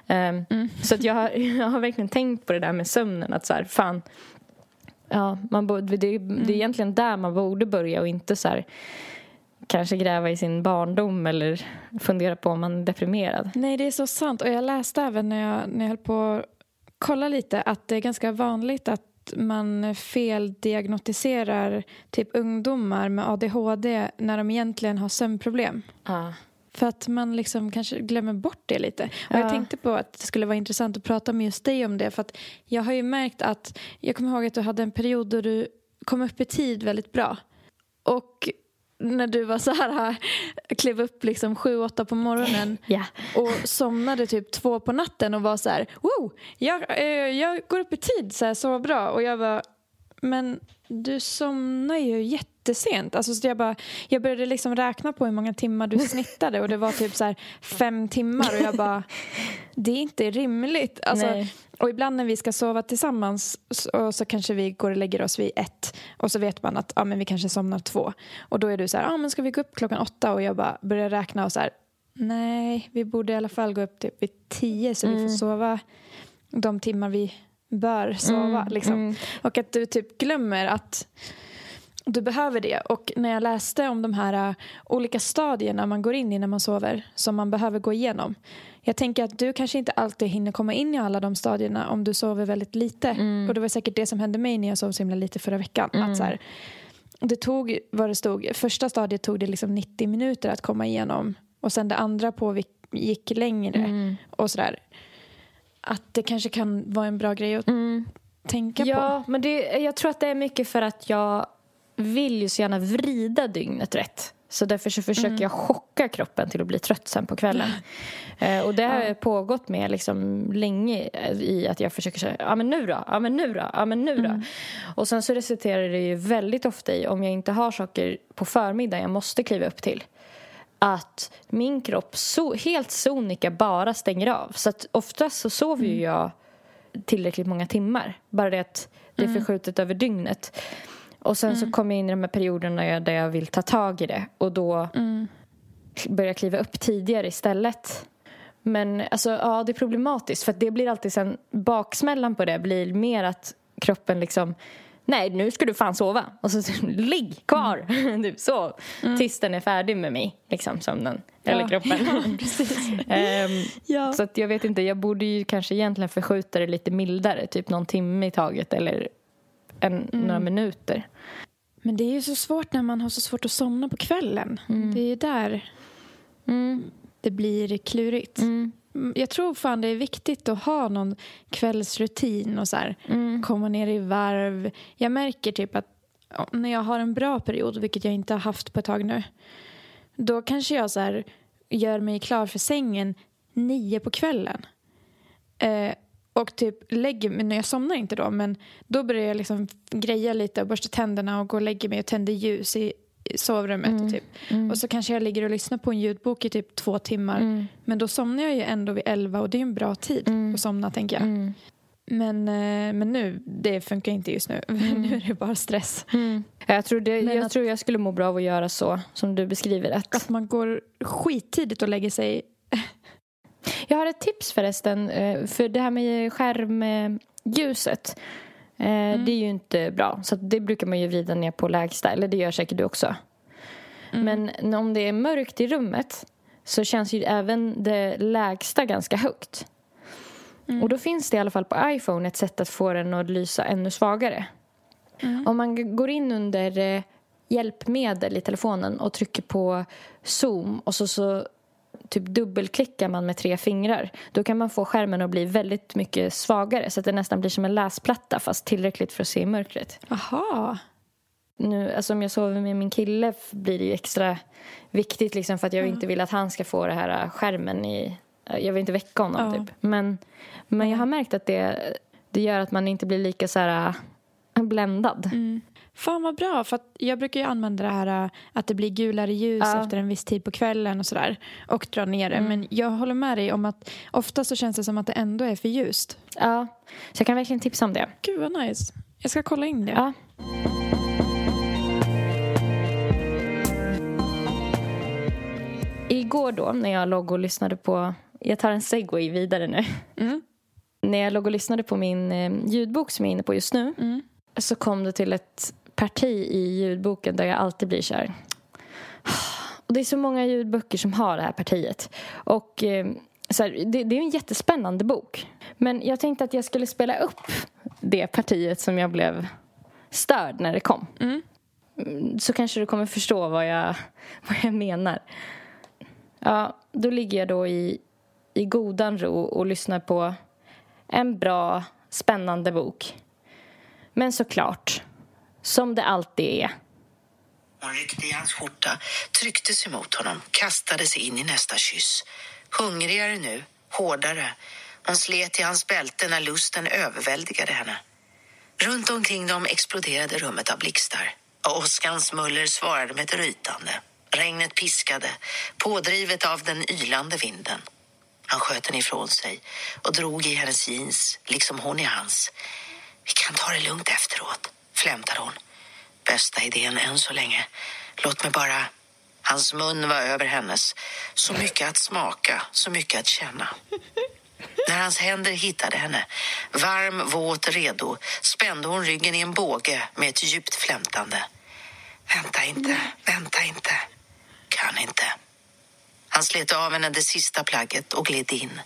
Ehm, Så att jag har, jag har verkligen tänkt på det där med sömnen att så här fan Ja, man borde, det, det är egentligen där man borde börja och inte så här kanske gräva i sin barndom eller fundera på om man är deprimerad. Nej, det är så sant. Och jag läste även när jag, när jag höll på att kolla lite att det är ganska vanligt att man feldiagnostiserar typ ungdomar med ADHD när de egentligen har sömnproblem. Ja. För att man liksom kanske glömmer bort det lite. Och jag Ja. tänkte på att det skulle vara intressant att prata med just dig om det. För att jag har ju märkt att, jag kommer ihåg att du hade en period då du kom upp i tid väldigt bra. Och när du var så här, klev upp liksom sju, åtta på morgonen Ja. och somnade typ två på natten och var så här, wow, jag, eh, jag går upp i tid så här, så bra. Och jag var, men du somnar ju jättesent. Alltså, så jag, bara, jag började liksom räkna på hur många timmar du snittade och det var typ så här fem timmar och jag bara, det är inte rimligt. Alltså, Nej. och ibland när vi ska sova tillsammans så, så kanske vi går och lägger oss vid ett och så vet man att ja, men vi kanske somnar två. Och då är du så här, ja men ska vi gå upp klockan åtta? Och jag bara börjar räkna och så här, nej, vi borde i alla fall gå upp typ vid tio så vi får sova de timmar vi bör sova. liksom. mm. Och att du typ glömmer att du behöver det. Och när jag läste om de här uh, olika stadierna man går in i när man sover som man behöver gå igenom. Jag tänker att du kanske inte alltid hinner komma in i alla de stadierna om du sover väldigt lite. Och det var säkert det som hände mig när jag sov så himla lite förra veckan. Att så här, det tog vad det stod. Första stadiet tog det liksom 90 minuter att komma igenom. Och sen det andra på gick längre. Och sådär. Att det kanske kan vara en bra grej att tänka på. Ja, men det, jag tror att det är mycket för att jag vill ju så gärna vrida dygnet rätt. Så därför så försöker jag chocka kroppen till att bli trött sen på kvällen. Eh, och det har jag pågått med liksom länge i att jag försöker säga, ja men nu då, ja men nu då, ja men nu då. Och sen så resulterar det ju väldigt ofta i, om jag inte har saker på förmiddagen jag måste kliva upp till, att min kropp so helt sonika bara stänger av. Så att oftast så sover ju jag tillräckligt många timmar. Bara det att det är förskjutet över dygnet. Och sen så kommer jag in i de här perioderna där jag vill ta tag i det. Och då börjar jag kliva upp tidigare istället. Men alltså, ja, det är problematiskt. För det blir alltid sen, baksmällan på det blir mer att kroppen liksom Nej, nu ska du fan sova. Och så ligg kvar. typ så. Tills den är färdig med mig. Liksom sömnen. Eller Ja. kroppen. Ehm, Ja. så att jag vet inte, jag borde ju kanske egentligen förskjuta det lite mildare. Typ någon timme i taget eller en, några minuter. Men det är ju så svårt när man har så svårt att somna på kvällen. Det är ju där det blir klurigt. Mm, Jag tror fan det är viktigt att ha någon kvällsrutin och så här, komma ner i varv. Jag märker typ att när jag har en bra period, vilket jag inte har haft på ett tag nu, då kanske jag så här, gör mig klar för sängen nio på kvällen. Eh, och typ lägger mig, när jag somnar inte då, men då börjar jag liksom greja lite och borsta tänderna och gå och lägga mig och tänder ljus i, sovrummet. Och, typ. och så kanske jag ligger och lyssnar på en ljudbok i typ två timmar. Men då somnar jag ju ändå vid elva och det är en bra tid att somna tänker jag. Men, eh, men nu, det funkar inte just nu. nu är det bara stress. Ja, Jag, tror det, jag att- tror jag skulle må bra av att göra så som du beskriver det. Att man går skittidigt och lägger sig. Jag har ett tips förresten. eh, För det här med skärmljuset. eh, Det är ju inte bra. Så det brukar man ju vrida ner på lägsta. Eller det gör säkert du också. Men om det är mörkt i rummet så känns ju även det lägsta ganska högt. Och då finns det i alla fall på iPhone ett sätt att få den att lysa ännu svagare. Om man går in under eh, hjälpmedel i telefonen och trycker på zoom och så, så typ dubbelklickar man med tre fingrar då kan man få skärmen att bli väldigt mycket svagare så att det nästan blir som en läsplatta fast tillräckligt för att se i mörkret. Aha. Nu, alltså om jag sover med min kille blir det ju extra viktigt liksom för att jag inte vill att han ska få det här äh, skärmen i... äh, Jag vill inte väcka honom Ja. typ. Men, men jag har märkt att det, det gör att man inte blir lika så här äh, bländad. Fan vad bra, för jag brukar ju använda det här äh, att det blir gulare ljus Ja. efter en viss tid på kvällen och sådär. Och dra ner det. Men jag håller med dig om att ofta så känns det som att det ändå är för ljust. Ja, så jag kan verkligen tipsa om det. Gud vad nice. Jag ska kolla in det. Ja. Igår då, när jag låg och lyssnade på... Jag tar en segway vidare nu. Mm. När jag låg och lyssnade på min eh, ljudbok som jag är inne på just nu Mm. så kom det till ett parti i ljudboken där jag alltid blir så här... och det är så många ljudböcker som har det här partiet. Och eh, så här, det, det är en jättespännande bok. Men jag tänkte att jag skulle spela upp det partiet som jag blev störd när det kom. Mm. Så kanske du kommer förstå vad jag, vad jag menar. Ja, då ligger jag då i, i godan ro och lyssnar på en bra, spännande bok. Men såklart, som det alltid är. Hon ryckte i hans skjorta, tryckte sig mot honom, kastade sig in i nästa kyss. Hungrigare nu, hårdare. Hon slet i hans bälte när lusten överväldigade henne. Runt omkring dem exploderade rummet av blixtar. Och muller svarade med ett rytande. Regnet piskade, pådrivet av den ylande vinden. Han sköt den ifrån sig och drog i hennes jeans, liksom hon i hans. Vi kan ta det lugnt efteråt, flämtade hon. Bästa idén än så länge. Låt mig bara... Hans mun var över hennes. Så mycket att smaka, så mycket att känna. När hans händer hittade henne, varm, våt, redo spände hon ryggen i en båge med ett djupt flämtande. Vänta inte, vänta inte. Kan inte. Han slet av henne det sista plagget och gled in.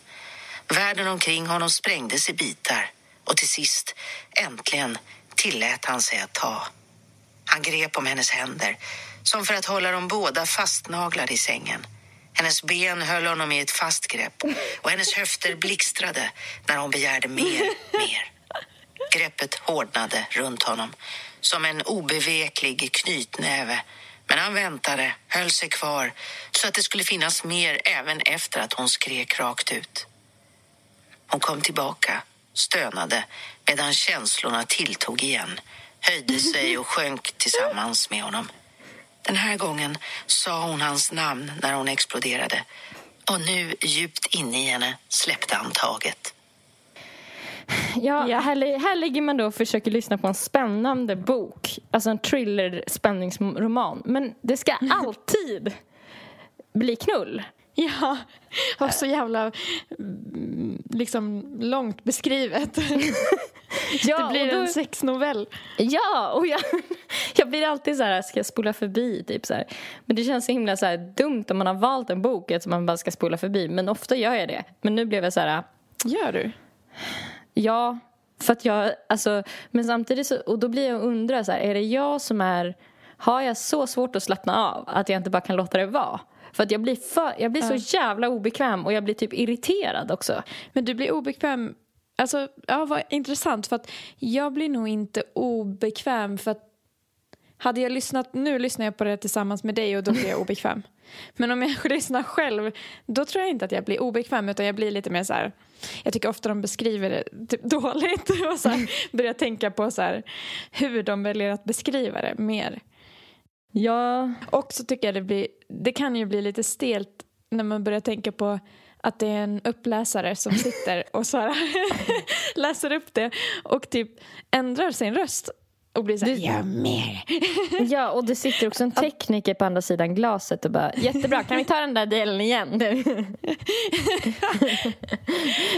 Världen omkring honom sprängdes i bitar och till sist, äntligen, tillät han sig att ta. Han grep om hennes händer, som för att hålla dem båda fastnaglade i sängen. Hennes ben höll honom i ett fast grepp och hennes höfter blixtrade när hon begärde mer, mer. Greppet hårdnade runt honom som en obeveklig knytnäve men han väntade, höll sig kvar så att det skulle finnas mer även efter att hon skrek rakt ut. Hon kom tillbaka, stönade medan känslorna tilltog igen höjde sig och sjönk tillsammans med honom. Den här gången sa hon hans namn när hon exploderade och nu, djupt inne i henne, släppte han taget. Ja, Ja. Här, här ligger man då och försöker lyssna på en spännande bok. Alltså en thriller spänningsroman. Men det ska alltid bli knull. Ja, och så jävla mm, liksom långt beskrivet. Ja, det blir då- en sexnovell. Ja, och jag, jag blir alltid så här, ska jag spola förbi? Typ så här. Men det känns så himla så här, dumt om man har valt en bok att man bara ska spola förbi. Men ofta gör jag det. Men nu blev jag så här, Gör du? ja. För att jag, alltså, men samtidigt så, och då blir jag och undrar så här, är det jag som är, har jag så svårt att slappna av att jag inte bara kan låta det vara? För att jag blir, för, jag blir så jävla obekväm och jag blir typ irriterad också. Men du blir obekväm. Alltså, ja, vad intressant. För att jag blir nog inte obekväm för att hade jag lyssnat, nu lyssnar jag på det tillsammans med dig och då blir jag obekväm. Men om jag lyssnar själv, då tror jag inte att jag blir obekväm utan jag blir lite mer så här, jag tycker ofta de beskriver det typ dåligt och så här, börjar tänka på så här, hur de väljer att beskriva det mer. Ja, Och så tycker jag det blir, det kan ju bli lite stelt när man börjar tänka på att det är en uppläsare som sitter och så här läser upp det och typ ändrar sin röst och blir så här, Du- gör mer. Ja, och det sitter också en tekniker på andra sidan glaset och bara jättebra, kan vi ta den där delen igen?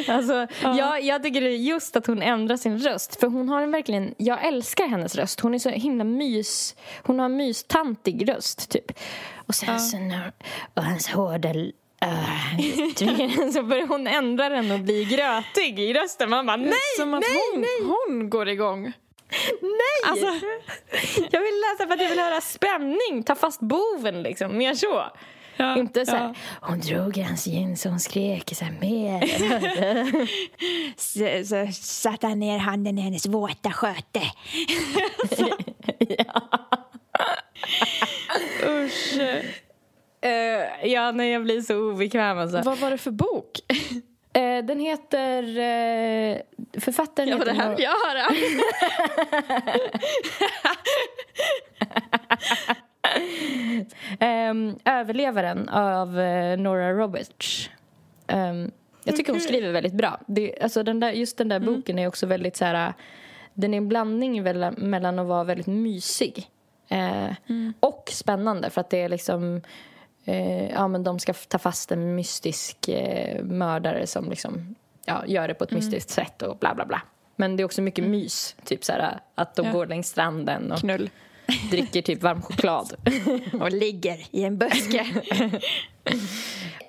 alltså, ja. jag tycker det är just att hon ändrar sin röst. För hon har en verkligen, jag älskar hennes röst. Hon är så himla mys, hon har en mystantig röst typ. Och sen så när, och hans hårda Uh, så börjar hon ändra den och bli grötig i rösten. Man bara, nej, Som att nej, hon, nej, hon går igång. Nej! Alltså, Jag vill läsa för att jag vill höra spänning, ta fast boven liksom, mer så. Ja, Inte så här, ja. hon drog i hans jeans och hon skrek så här, mer. så, så satte han ner handen i hennes våta sköte. Usch. Eh, ja, nej, jag blir så obekväm alltså. Vad var det för bok? Eh, den heter... Uh, författaren Ja, heter... det här vill jag höra. Ehm, överlevaren av eh, Nora Roberts. Ehm, jag tycker hon skriver väldigt bra. Det, alltså den där, just den där boken är också väldigt så här... Den är en blandning väl- mellan att vara väldigt mysig eh, och spännande för att det är liksom... Eh, ja, men de ska ta fast en mystisk eh, mördare som liksom, ja, gör det på ett mystiskt sätt och bla bla bla. Men det är också mycket mys, typ så här att de Ja. går längs stranden och Knull. dricker typ varm choklad. Och ligger i en buske.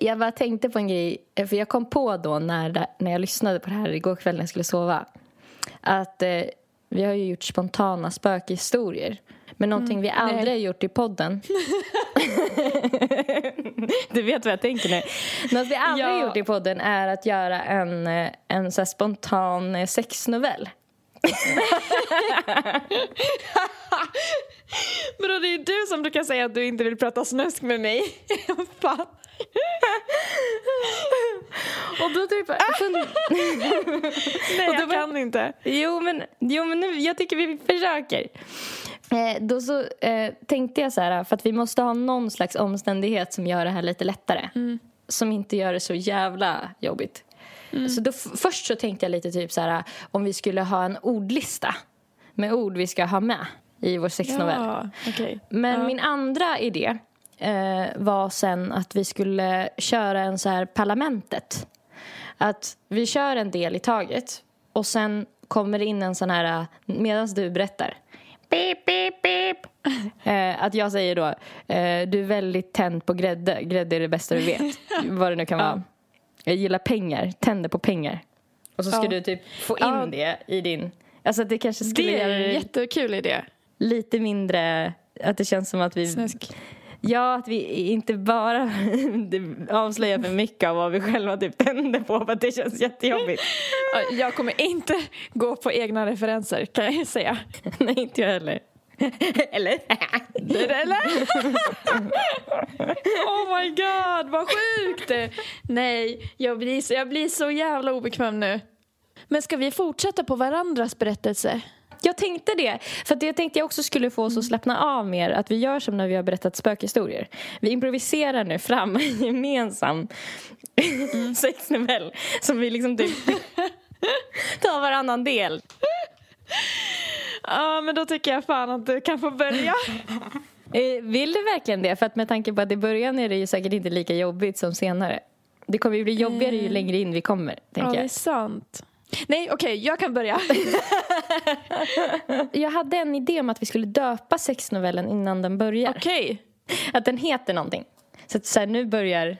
Jag bara tänkte på en grej, för jag kom på då när, när jag lyssnade på det här igår kväll när jag skulle sova att eh, vi har ju gjort spontana spökhistorier. Men någonting vi aldrig nej. har gjort i podden Du vet vad jag tänker nu. Något vi aldrig har Ja. gjort i podden är att göra en, eh, en så spontan eh, sexnovell. Men då det är du som brukar säga att du inte vill prata snusk med mig. Fan. Och då typ... Nej, jag kan inte. Jo, men, jo, men nu, jag tycker vi försöker. Eh, då så eh, tänkte jag så här, för att vi måste ha någon slags omständighet som gör det här lite lättare. Som inte gör det så jävla jobbigt. Så då, f- först så tänkte jag lite typ så här, om vi skulle ha en ordlista med ord vi ska ha med i vår sexnovell. Ja, okej. Men Ja. min andra idé eh, var sen att vi skulle köra en så här parlamentet. Att vi kör en del i taget och sen kommer det in en sån här, medan du berättar Beep, beep, beep. Eh, att jag säger då, eh, du är väldigt tänd på grädde. Grädde är det bästa du vet. Vad det nu kan vara. Jag gillar pengar, tänder på pengar. Och så ska Ja. du typ få in Ja. det i din... Alltså det kanske skulle Det är en jättekul idé. lite mindre... Att det känns som att vi... Snusk. Ja, att vi inte bara avslöjar för mycket av vad vi själva typ tänder på för att det känns jättejobbigt. Ja, Jag kommer inte gå på egna referenser kan jag säga. Nej, inte jag heller. Eller? Eller? oh my god, vad sjukt! Nej, jag blir, så, jag blir så jävla obekväm nu. Men ska vi fortsätta på varandras berättelse? Jag tänkte det. För att jag tänkte jag också skulle få oss att slappna av mer. Att vi gör som när vi har berättat spökhistorier. Vi improviserar nu fram en gemensam sexnovell. Som vi liksom typ tar varannan del. Ja, men då tycker jag fan att du kan få börja. Eh, vill du verkligen det? För att med tanke på att i början är det ju säkert inte lika jobbigt som senare. Det kommer ju bli jobbigare ju längre in vi kommer, Ja, tänker det är sant. Nej, okej, jag kan börja. Jag hade en idé om att vi skulle döpa sexnovellen innan den börjar. Okej. Att den heter någonting. Så att så här, nu börjar...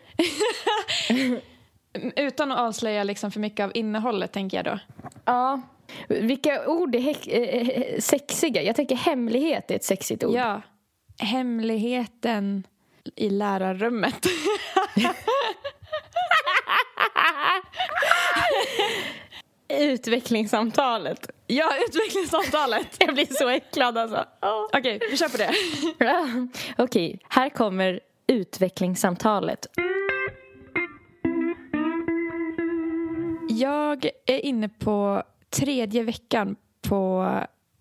Utan att avslöja liksom för mycket av innehållet, tänker jag då. Ja. Vilka ord är häck- eh, sexiga? Jag tänker hemlighet är ett sexigt ord. Ja. Hemligheten i lärarrummet. Utvecklingssamtalet. ja, utvecklingssamtalet. Jag blir så äcklad alltså. Åh. Okej, vi kör på det. Okej, här kommer utvecklingssamtalet. Jag är inne på tredje veckan på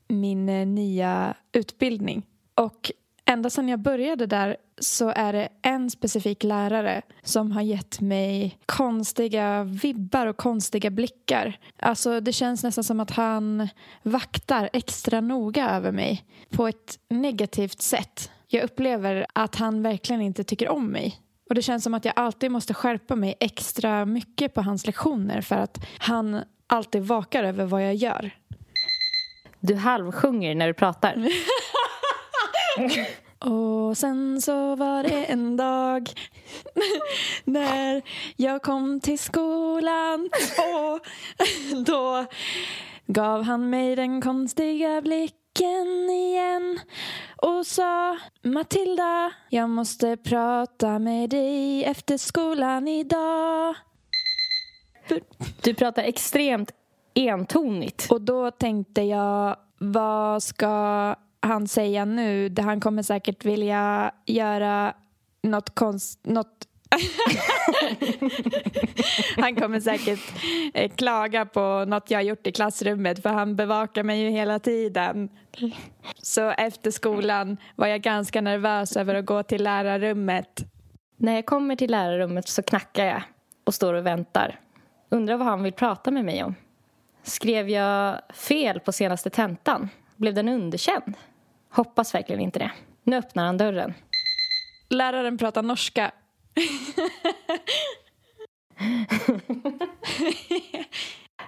min eh, nya utbildning. Och ända sedan jag började där så är det en specifik lärare som har gett mig konstiga vibbar och konstiga blickar. Alltså det känns nästan som att han vaktar extra noga över mig på ett negativt sätt. Jag upplever att han verkligen inte tycker om mig. Och det känns som att jag alltid måste skärpa mig extra mycket på hans lektioner för att han alltid vakar över vad jag gör. Du halvsjunger när du pratar. Och sen så var det en dag när jag kom till skolan och då gav han mig den konstiga blicken igen och sa Matilda, jag måste prata med dig efter skolan idag. Du pratar extremt entonigt. Och då tänkte jag, vad ska han säga nu? Det- Han kommer säkert vilja göra något konst... Något han kommer säkert eh, klaga på något jag har gjort i klassrummet för han bevakar mig ju hela tiden. Så efter skolan var jag ganska nervös över att gå till lärarrummet. När jag kommer till lärarrummet så knackar jag och står och väntar. Undrar vad han vill prata med mig om. Skrev jag fel på senaste tentan? Blev den underkänd? Hoppas verkligen inte det. Nu öppnar han dörren. Läraren pratar norska.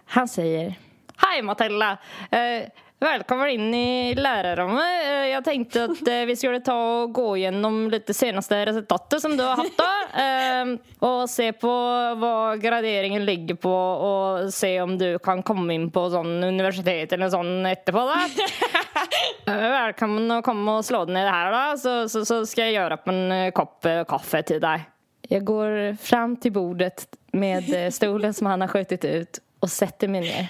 Han säger Hej Matilda! Eh, Välkommen in i lärarrummet. Eh, Jag tänkte att eh, vi skulle ta och gå igenom lite senaste resultatet som du har haft då. Eh, Och se på vad graderingen ligger på och se om du kan komma in på sån universitet eller sån. Då. Eh, Välkommen att komma och slå dig ner här då, så, så, så ska jag göra upp en kopp kaffe till dig. Jag går fram till bordet med stolen som han har skjutit ut och sätter mig ner.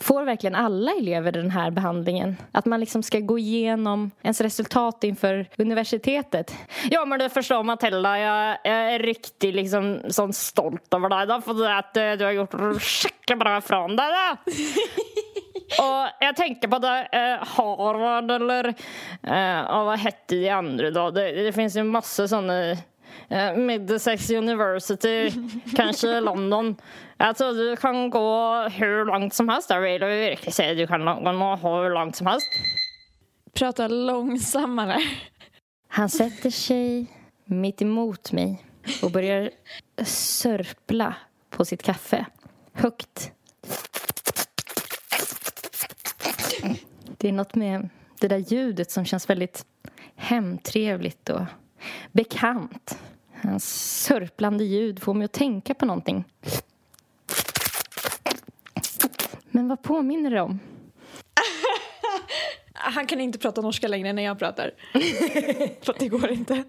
Får verkligen alla elever den här behandlingen? Att man liksom ska gå igenom ens resultat inför universitetet? Ja, men du förstår Matilda, jag, är riktigt liksom sån stolt över dig då, för att du har gjort skickligt bra ifrån dig. Då. Och jag tänker på det, eh, Harvard eller eh, vad hette de andra då? Det, det finns ju massa sådana eh, Middlesex University, kanske London. Tror du kan gå hur långt som helst. Jag vill verkligen säga du kan gå hur långt som helst. Prata långsammare. Han sätter sig mitt emot mig och börjar sörpla på sitt kaffe. Högt. Det är något med det där ljudet som känns väldigt hemtrevligt och bekant. Hans sörplande ljud får mig att tänka på någonting. Men vad påminner det om? Han kan inte prata norska längre när jag pratar. För det går inte.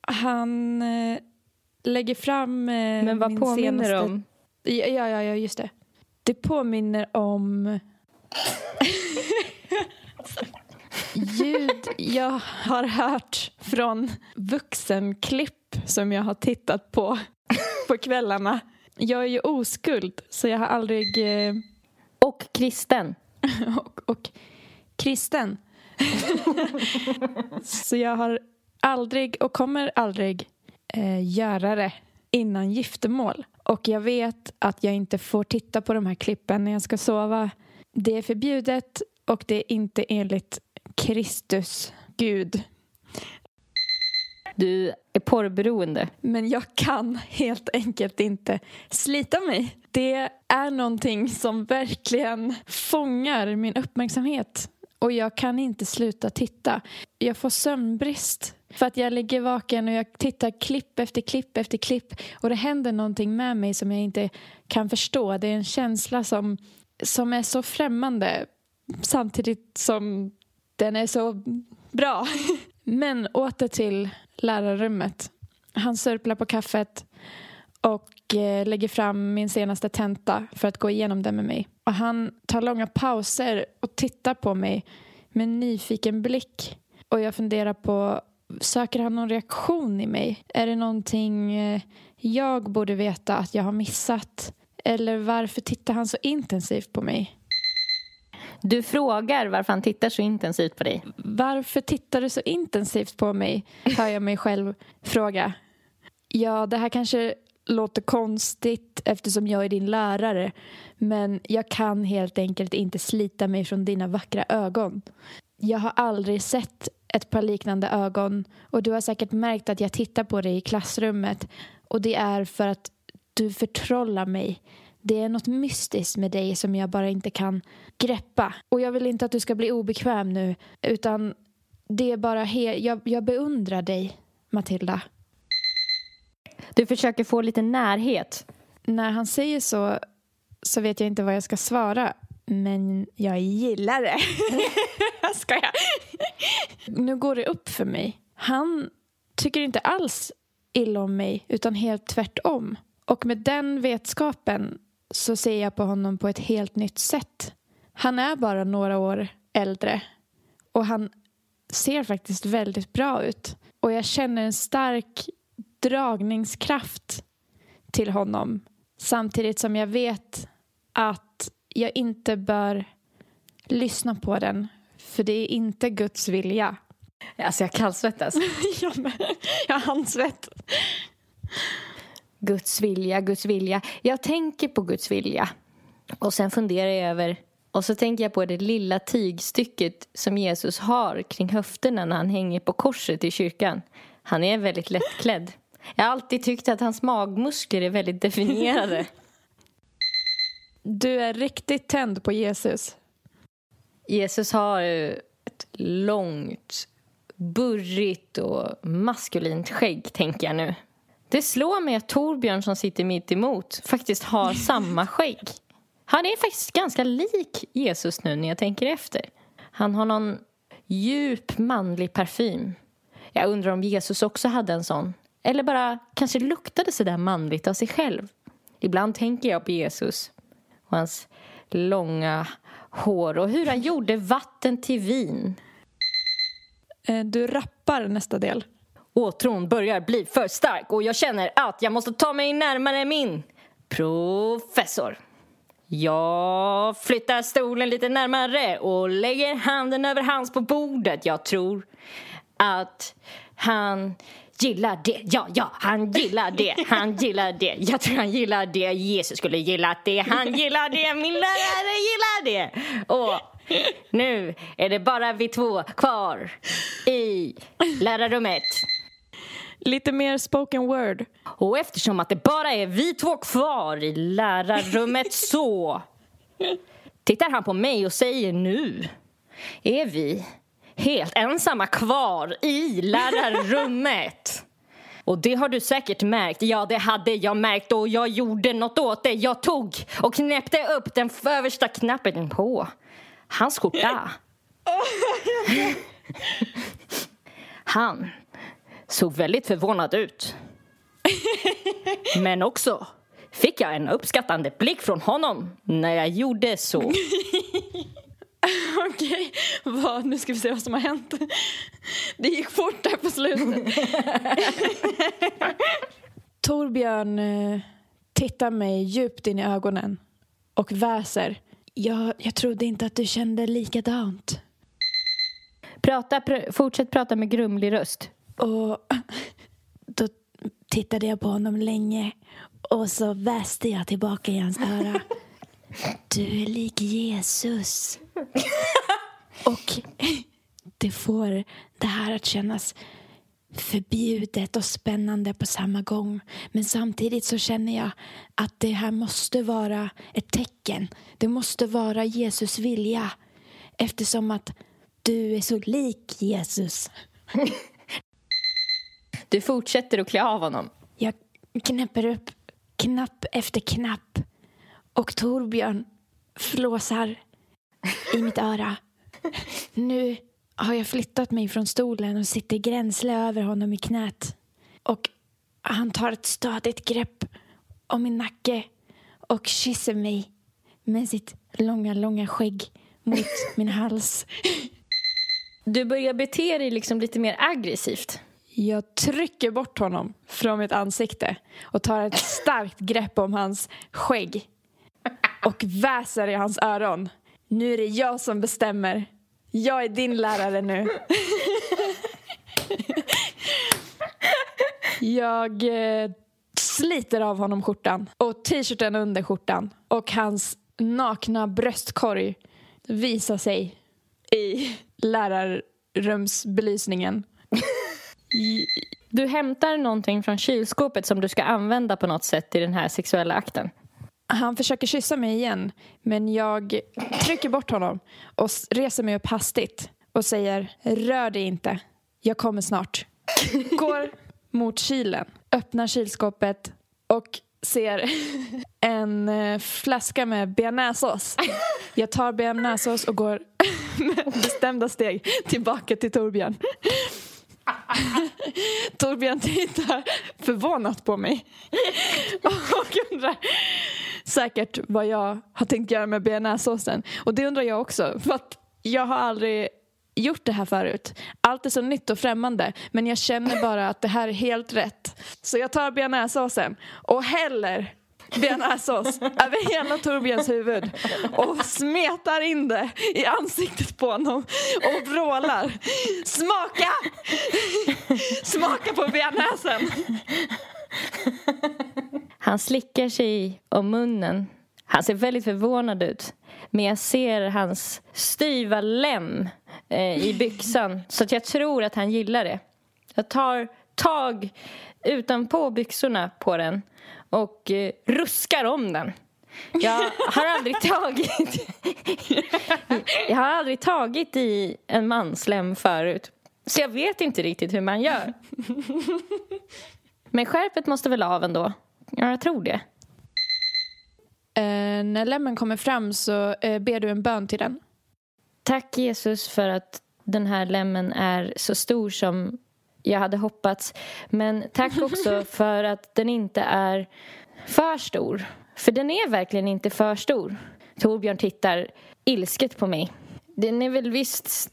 Han eh, lägger fram eh, Men vad min påminner det senaste... om? Ja, ja, ja, ja, just det. Det påminner om ljud jag har hört från vuxenklipp som jag har tittat på på kvällarna. Jag är ju oskuld, så jag har aldrig... Eh, Och kristen. och, och kristen. så jag har aldrig och kommer aldrig eh, göra det innan giftermål. Och jag vet att jag inte får titta på de här klippen när jag ska sova. Det är förbjudet och det är inte enligt Kristus, Gud. Du är porrberoende. Men jag kan helt enkelt inte slita mig. Det är någonting som verkligen fångar min uppmärksamhet. Och jag kan inte sluta titta. Jag får sömnbrist. För att jag ligger vaken och jag tittar klipp efter klipp efter klipp. Och det händer någonting med mig som jag inte kan förstå. Det är en känsla som, som är så främmande. Samtidigt som den är så bra. Men åter till lärarrummet. Han sörplar på kaffet och eh, lägger fram min senaste tenta för att gå igenom den med mig. Och han tar långa pauser och tittar på mig med en nyfiken blick. Och jag funderar på, söker han någon reaktion i mig? Är det någonting eh, jag borde veta att jag har missat? Eller varför tittar han så intensivt på mig? Du frågar varför han tittar så intensivt på dig. Varför tittar du så intensivt på mig? Hör jag mig själv fråga. Ja, det här kanske låter konstigt eftersom jag är din lärare. Men jag kan helt enkelt inte slita mig från dina vackra ögon. Jag har aldrig sett ett par liknande ögon och du har säkert märkt att jag tittar på dig i klassrummet och det är för att du förtrollar mig. Det är något mystiskt med dig som jag bara inte kan greppa. Och jag vill inte att du ska bli obekväm nu utan det är bara he- jag, jag beundrar dig, Matilda. Du försöker få lite närhet. När han säger så så vet jag inte vad jag ska svara. Men jag gillar det. jag skojar. Nu går det upp för mig. Han tycker inte alls illa om mig utan helt tvärtom. Och med den vetskapen så ser jag på honom på ett helt nytt sätt. Han är bara några år äldre och han ser faktiskt väldigt bra ut. Och jag känner en stark dragningskraft till honom samtidigt som jag vet att jag inte bör lyssna på den för det är inte Guds vilja. Alltså jag kallsvettas. jag med. Jag har handsvett. Guds vilja, Guds vilja. Jag tänker på Guds vilja. Och sen funderar jag över... Och så tänker jag på det lilla tygstycket som Jesus har kring höfterna när han hänger på korset i kyrkan. Han är väldigt lättklädd. Jag har alltid tyckt att hans magmuskler är väldigt definierade. Du är riktigt tänd på Jesus. Jesus har ju ett långt, burrigt och maskulint skägg, tänker jag nu. Det slår mig att Torbjörn som sitter mitt emot faktiskt har samma skägg. Han är faktiskt ganska lik Jesus nu när jag tänker efter. Han har någon djup manlig parfym. Jag undrar om Jesus också hade en sån. Eller bara kanske luktade så där manligt av sig själv. Ibland tänker jag på Jesus och hans långa hår och hur han gjorde vatten till vin. Eh, Du rappar nästa del. Åtron börjar bli för stark och jag känner att jag måste ta mig närmare min professor. Jag flyttar stolen lite närmare och lägger handen över hans på bordet. Jag tror att han gillar det. Ja, ja, han gillar det. Han gillar det. Jag tror han gillar det. Jesus skulle gilla det. Han gillar det. Min lärare gillar det. Och nu är det bara vi två kvar i lärarrummet. Lite mer spoken word. Och eftersom att det bara är vi två kvar i lärarrummet så tittar han på mig och säger nu är vi helt ensamma kvar i lärarrummet. Och det har du säkert märkt. Ja, det hade jag märkt och jag gjorde något åt det. Jag tog och knäppte upp den översta knappen på hans skjorta. Han såg väldigt förvånad ut. Men också fick jag en uppskattande blick från honom när jag gjorde så. Okej, vad, nu ska vi se vad som har hänt. Det gick fort där på slutet. Torbjörn eh, tittar mig djupt in i ögonen och väser. Jag, jag trodde inte att du kände likadant. Prata, pr fortsätt prata med grumlig röst. Och då tittade jag på honom länge och så väste jag tillbaka i hans öra. Du är lik Jesus. Och det får det här att kännas förbjudet och spännande på samma gång. Men samtidigt så känner jag att det här måste vara ett tecken. Det måste vara Jesus vilja eftersom att du är så lik Jesus. Du fortsätter att klä av honom. Jag knäpper upp knapp efter knapp och Torbjörn flåsar i mitt öra. Nu har jag flyttat mig från stolen och sitter gränsle över honom i knät. Och han tar ett stadigt grepp om min nacke och kysser mig med sitt långa, långa skägg mot min hals. Du börjar bete dig liksom lite mer aggressivt. Jag trycker bort honom från mitt ansikte och tar ett starkt grepp om hans skägg och väser i hans öron. Nu är det jag som bestämmer. Jag är din lärare nu. Jag eh, sliter av honom skjortan och t-shirten under skjortan och hans nakna bröstkorg visar sig i lärarrumsbelysningen. Du hämtar någonting från kylskåpet som du ska använda på något sätt i den här sexuella akten. Han försöker kyssa mig igen men jag trycker bort honom och reser mig upp hastigt och säger rör dig inte, jag kommer snart. Går mot kylen, öppnar kylskåpet och ser en eh, flaska med bearnaisesås. Jag tar bearnaisesås och går med bestämda steg tillbaka till Torbjörn. Torbjörn tittar förvånat på mig och undrar säkert vad jag har tänkt göra med bearnaisesåsen. Och det undrar jag också, för att jag har aldrig gjort det här förut. Allt är så nytt och främmande, men jag känner bara att det här är helt rätt. Så jag tar bearnaisesåsen och häller bearnaisesås över hela Torbjörns huvud och smetar in det i ansiktet på honom och vrålar Smaka! Smaka på bearnaisen! Han slickar sig om munnen. Han ser väldigt förvånad ut. Men jag ser hans styva lem eh, i byxan. Så att jag tror att han gillar det. Jag tar tag utanpå byxorna på den och eh, ruskar om den. Jag har aldrig tagit... jag har aldrig tagit i en manslem förut. Så jag vet inte riktigt hur man gör. Men skärpet måste väl av ändå? Ja, jag tror det. Eh, när lämmen kommer fram så eh, ber du en bön till den. Tack Jesus för att den här lämmen är så stor som jag hade hoppats. Men tack också för att den inte är för stor. För den är verkligen inte för stor. Torbjörn tittar ilsket på mig. Den är väl visst...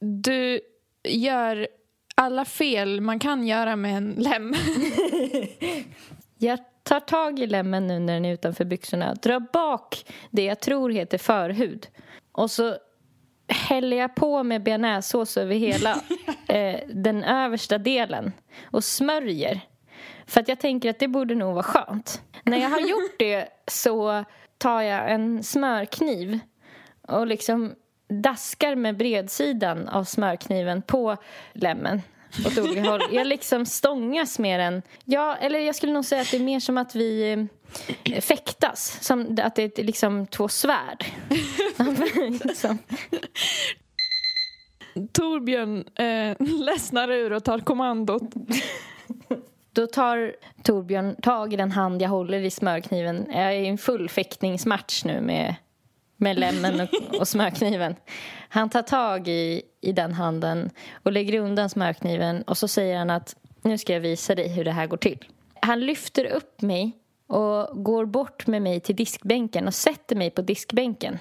Du gör alla fel man kan göra med en lem. Jag tar tag i lämmen nu när den är utanför byxorna. Drar bak det jag tror heter förhud. Och så häller jag på med bearnaisesås över hela eh, den översta delen och smörjer. För att jag tänker att det borde nog vara skönt. När jag har gjort det så tar jag en smörkniv och liksom daskar med bredsidan av smörkniven på lämmen åt olika håll. Jag liksom stångas med den. Ja, eller jag skulle nog säga att det är mer som att vi eh, fäktas. Som att det är liksom två svärd. liksom. Torbjörn eh, ledsnar ur och tar kommandot. Då tar Torbjörn tag i den hand jag håller i smörkniven. Jag är i en full fäktningsmatch nu med, med lämmen och, och smörkniven. Han tar tag i, i den handen och lägger undan smörkniven och så säger han att nu ska jag visa dig hur det här går till. Han lyfter upp mig och går bort med mig till diskbänken och sätter mig på diskbänken.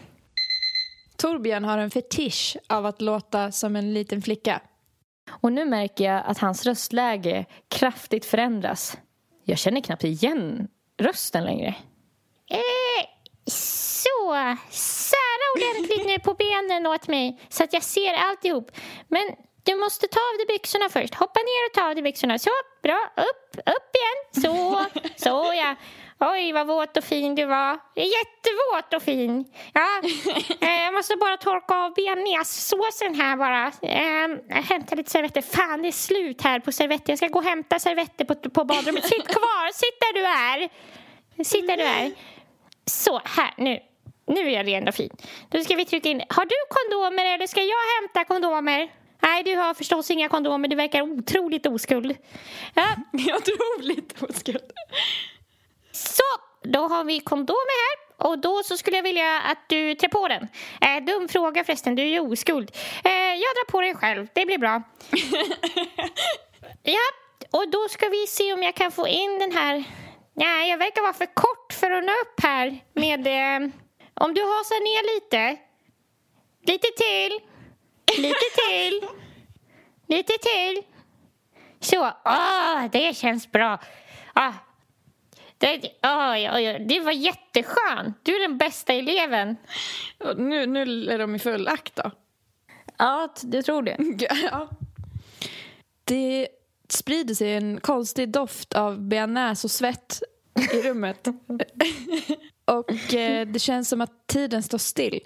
Torbjörn har en fetisch av att låta som en liten flicka. Och nu märker jag att hans röstläge kraftigt förändras. Jag känner knappt igen rösten längre. Eh, så, sära ordentligt nu på benen åt mig så att jag ser alltihop. Men du måste ta av dig byxorna först. Hoppa ner och ta av dig byxorna. Så, bra. Upp, upp igen. Så, så ja. Oj, vad våt och fin du var. Jättevåt och fin. Ja, eh, jag måste bara torka av bearnaisesåsen här bara. Eh, jag hämtar lite servetter. Fan, det är slut här på servetter. Jag ska gå och hämta servetter på, på badrummet. Sitt kvar, sitt där du är. Sitt där du är. Så, här, nu. Nu är jag ren och fin. Då ska vi trycka in. Har du kondomer eller ska jag hämta kondomer? Nej, du har förstås inga kondomer. Du verkar otroligt oskuld. Ja, Otroligt oskuld. så, då har vi kondomer här. Och då så skulle jag vilja att du trär på den. Eh, dum fråga förresten, du är ju oskuld. Eh, jag drar på den själv, det blir bra. ja, och då ska vi se om jag kan få in den här... Nej, jag verkar vara för kort för att nå upp här med... Eh, om du hasar ner lite. Lite till. Lite till. Lite till. Så, åh, det känns bra. Ah, det, oj, oj, oj, det var jätteskönt. Du är den bästa eleven. Nu, nu är de i full akt då. Ja, jag tror det. Ja. Det sprider sig en konstig doft av bearnaise och svett i rummet. och eh, det känns som att tiden står still.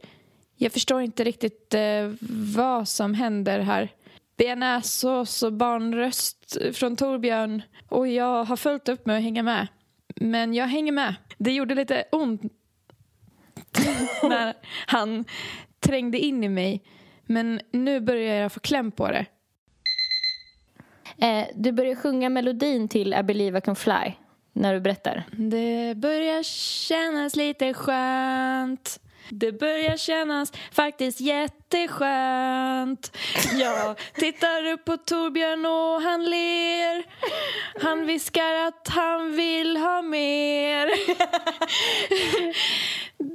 Jag förstår inte riktigt eh, vad som händer här. Bearnaisesås och barnröst från Torbjörn och jag har fullt upp med att hänga med. Men jag hänger med. Det gjorde lite ont när han trängde in i mig. Men nu börjar jag få kläm på det. Eh, du börjar sjunga melodin till I believe I can fly när du berättar. Det börjar kännas lite skönt. Det börjar kännas faktiskt jätteskönt. Jag tittar upp på Torbjörn och han ler. Han viskar att han vill ha mer.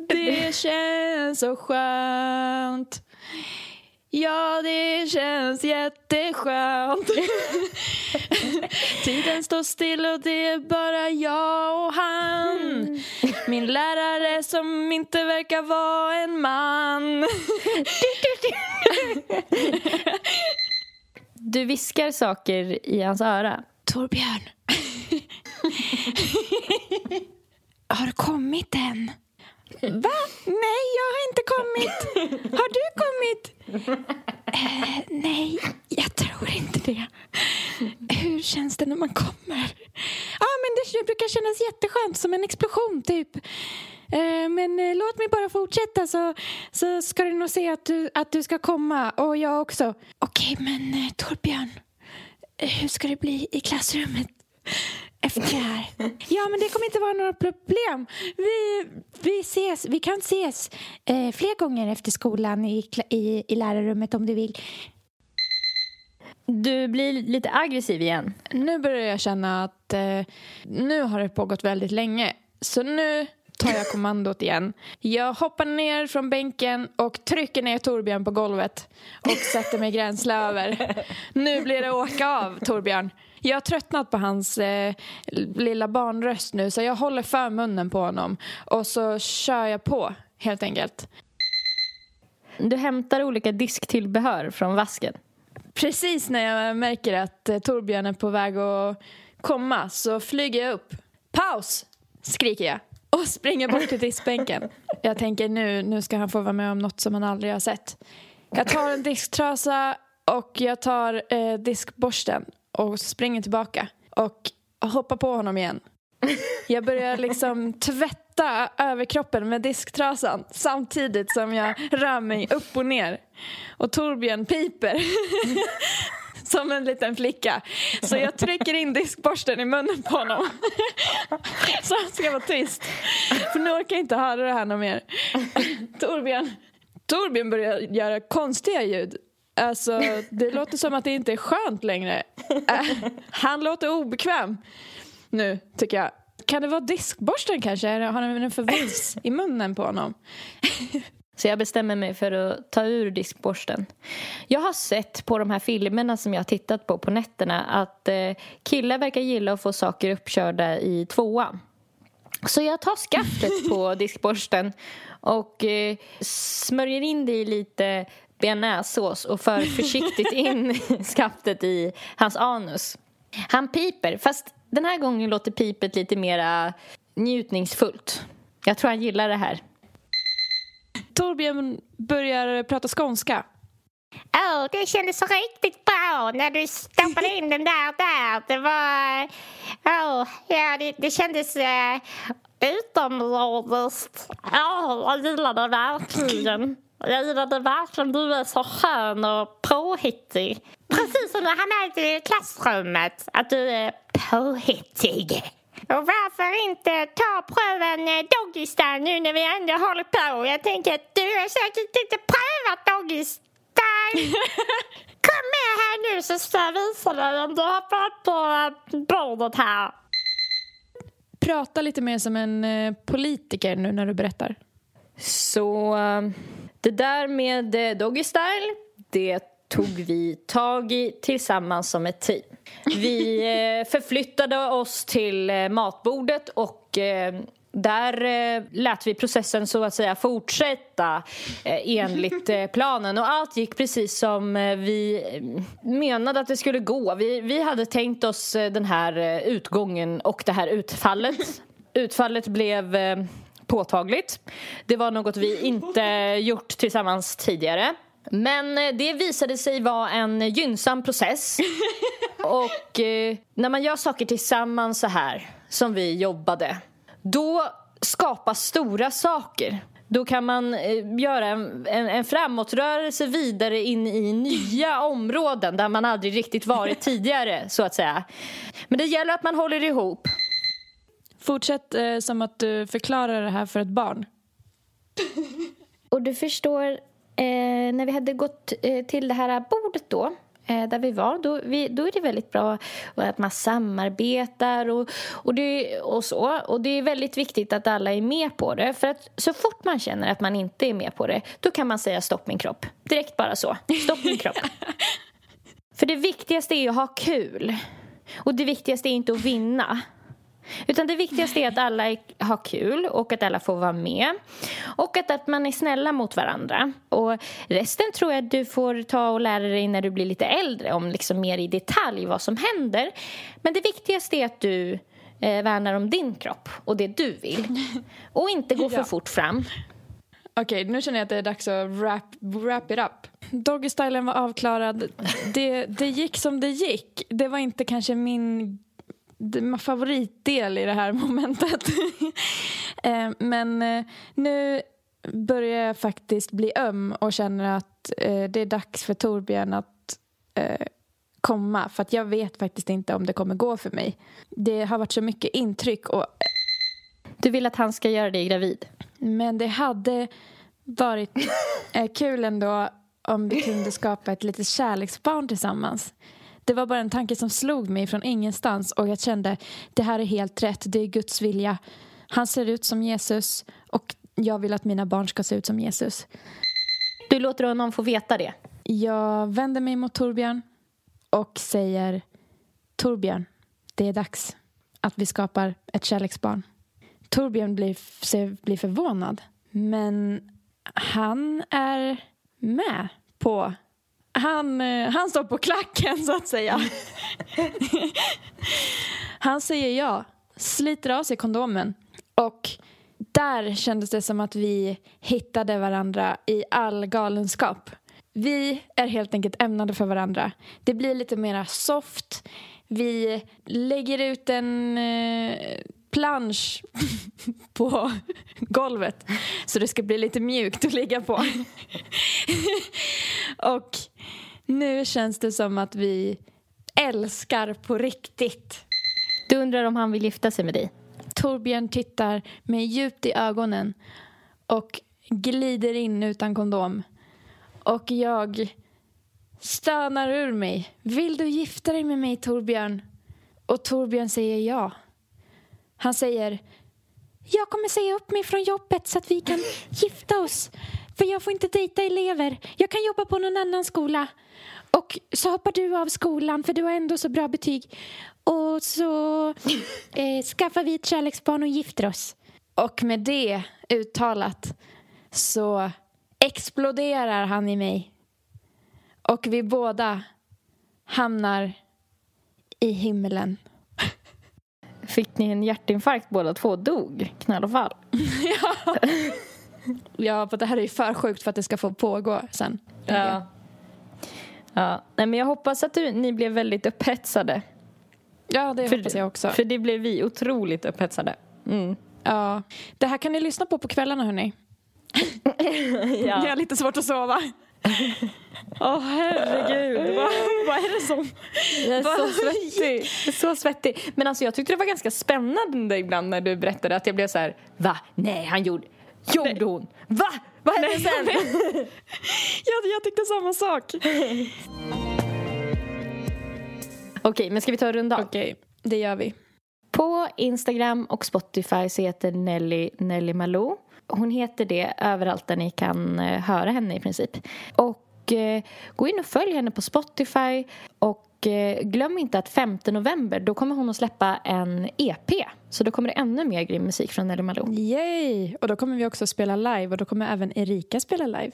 Det känns så skönt. Ja, det känns jätteskönt. Tiden står still och det är bara jag och han. Min lärare som inte verkar vara en man. Du viskar saker i hans öra. Torbjörn. Har du kommit än? Va? Nej, jag har inte kommit Har du kommit? Eh, nej, jag tror inte det Hur känns det när man kommer? Ja, men det brukar kännas jätteskönt, som en explosion typ. Eh, men eh, låt mig bara fortsätta så, så ska du nog se att du, att du ska komma och jag också. Okej, men eh, Torbjörn, hur ska det bli i klassrummet efter det här? Ja, men det kommer inte vara några problem. Vi, vi ses, vi kan ses eh, fler gånger efter skolan i, i, i lärarrummet om du vill. Du blir lite aggressiv igen. Nu börjar jag känna att eh, nu har det pågått väldigt länge. Så nu tar jag kommandot igen. Jag hoppar ner från bänken och trycker ner Torbjörn på golvet och sätter mig gränsle över. Nu blir det åka av, Torbjörn. Jag har tröttnat på hans eh, lilla barnröst nu så jag håller för munnen på honom och så kör jag på, helt enkelt. Du hämtar olika disktillbehör från vasken. Precis när jag märker att eh, Torbjörn är på väg att komma så flyger jag upp. Paus! skriker jag och springer bort till diskbänken. Jag tänker nu, nu ska han få vara med om något som han aldrig har sett. Jag tar en disktrasa och jag tar eh, diskborsten och springer tillbaka och hoppar på honom igen. Jag börjar liksom tvätta överkroppen med disktrasan samtidigt som jag rör mig upp och ner. Och Torbjörn piper som en liten flicka. Så jag trycker in diskborsten i munnen på honom. Så han ska vara tyst. För nu orkar jag inte höra det här något mer. Torbjörn, Torbjörn börjar göra konstiga ljud. Alltså, det låter som att det inte är skönt längre. Äh, Han låter obekväm nu, tycker jag. Kan det vara diskborsten kanske? Eller Har han en förvis i munnen på honom? Så jag bestämmer mig för att ta ur diskborsten. Jag har sett på de här filmerna som jag har tittat på på nätterna att eh, killar verkar gilla att få saker uppkörda i tvåan. Så jag tar skaftet på diskborsten och eh, smörjer in det i lite bearnaisesås och för försiktigt in skaftet i hans anus. Han piper, fast den här gången låter pipet lite mera njutningsfullt. Jag tror han gillar det här. Torbjörn börjar prata skånska. Åh, det kändes så riktigt bra när du stoppade in den där där. Det var... Åh, ja, det, det kändes uh, utomjordiskt. Åh, jag gillar det verkligen. Jag gillar det verkligen. Du är så skön och påhittig. Precis som när han är i klassrummet. Att du är påhittig. Och varför inte ta pröven eh, Doggy Style nu när vi ändå håller på? Jag tänker att du har säkert inte prövat Doggy Style. Kom med här nu så ska jag visa dig om du har fått på eh, bordet här. Prata lite mer som en eh, politiker nu när du berättar. Så det där med eh, Doggy Style, det tog vi tag i tillsammans som ett team. Vi eh, förflyttade oss till eh, matbordet och där eh, lät vi processen så att säga fortsätta eh, enligt eh, planen och allt gick precis som vi menade att det skulle gå. Vi, vi hade tänkt oss den här utgången och det här utfallet. Utfallet blev påtagligt. Det var något vi inte gjort tillsammans tidigare. Men eh, det visade sig vara en gynnsam process. Och eh, när man gör saker tillsammans så här, som vi jobbade då skapas stora saker. Då kan man eh, göra en, en, en framåtrörelse vidare in i nya områden där man aldrig riktigt varit tidigare, så att säga. Men det gäller att man håller ihop. Fortsätt eh, som att du förklarar det här för ett barn. Och du förstår, eh, när vi hade gått eh, till det här bordet då eh, där vi var, då, vi, då är det väldigt bra att man samarbetar och, och, det, och så. Och det är väldigt viktigt att alla är med på det. För att så fort man känner att man inte är med på det, då kan man säga stopp min kropp. Direkt bara så. Stopp min kropp. För det viktigaste är att ha kul. Och det viktigaste är inte att vinna. Utan det viktigaste är att alla har kul och att alla får vara med. Och att, att man är snälla mot varandra. Och resten tror jag att du får ta och lära dig när du blir lite äldre om liksom mer i detalj vad som händer. Men det viktigaste är att du eh, värnar om din kropp och det du vill. Och inte gå för Ja. fort fram. Okej, nu känner jag att det är dags att wrap, wrap it up. Doggystylen var avklarad. Det, det gick som det gick. Det var inte kanske min favoritdel i det här momentet. Eh, men eh, nu börjar jag faktiskt bli öm och känner att eh, det är dags för Torbjörn att komma. För att jag vet faktiskt inte om det kommer gå för mig. Det har varit så mycket intryck. Och, Du vill att han ska göra dig gravid? men det hade varit kul ändå om vi kunde skapa ett litet kärleksbarn tillsammans. Det var bara en tanke som slog mig från ingenstans och jag kände det här är helt rätt, det är Guds vilja. Han ser ut som Jesus och jag vill att mina barn ska se ut som Jesus. Du låter honom få veta det? Jag vänder mig mot Torbjörn och säger Torbjörn, det är dags att vi skapar ett kärleksbarn. Torbjörn blir, blir förvånad, men han är med på... Han, eh, han står på klacken, så att säga. han säger ja, sliter av sig kondomen och där kändes det som att vi hittade varandra i all galenskap. Vi är helt enkelt ämnade för varandra. Det blir lite mera soft. Vi lägger ut en eh, plansch på golvet så det ska bli lite mjukt att ligga på. Och nu känns det som att vi älskar på riktigt. Du undrar om han vill gifta sig med dig? Torbjörn tittar mig djupt i ögonen och glider in utan kondom. Och jag stönar ur mig. Vill du gifta dig med mig, Torbjörn? Och Torbjörn säger ja. Han säger jag kommer säga upp mig från jobbet så att vi kan gifta oss. För jag får inte dejta elever. Jag kan jobba på någon annan skola. Och så hoppar du av skolan för du har ändå så bra betyg. Och så eh, skaffar vi ett kärleksbarn och gifter oss. Och med det uttalat så exploderar han i mig. Och vi båda hamnar i himlen. Fick ni en hjärtinfarkt båda två? Dog? Knall och fall? Ja, för det här är ju för sjukt för att det ska få pågå sen. Ja. ja. Nej, men jag hoppas att du, ni blev väldigt upphetsade. Ja, det hoppas jag också. För det blev vi otroligt upphetsade. Mm. Ja. Det här kan ni lyssna på på kvällarna, hörni. Jag har lite svårt att sova. Åh, herregud. vad, vad är det som... Jag är så svettig. Är så svettig. Men alltså jag tyckte det var ganska spännande ibland när du berättade att jag blev så här, va? Nej, han gjorde... Gjorde hon? Va? Vad hände sen? Jag, jag tyckte samma sak. Okej, men ska vi ta en runda? Okej, det gör vi. På Instagram och Spotify så heter Nelly Nelly Malou. Hon heter det överallt där ni kan eh, höra henne i princip. Och eh, gå in och följ henne på Spotify. Och eh, glöm inte att 5 november då kommer hon att släppa en EP. Så då kommer det ännu mer grym musik från Nelly Malou. Yay! Och då kommer vi också spela live och då kommer även Erika spela live.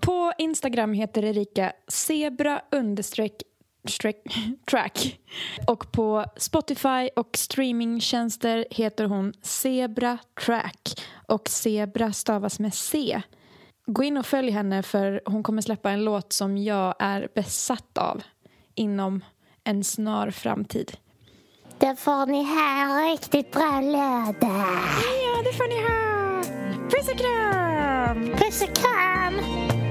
På Instagram heter Erika zebra understreck track. Och på Spotify och streamingtjänster heter hon Zebra Track. Och Zebra stavas med C. Gå in och följ henne för hon kommer släppa en låt som jag är besatt av inom en snar framtid. Då får ni här riktigt bra lördag. Ja, det får ni ha! Puss och kram! Puss och kram!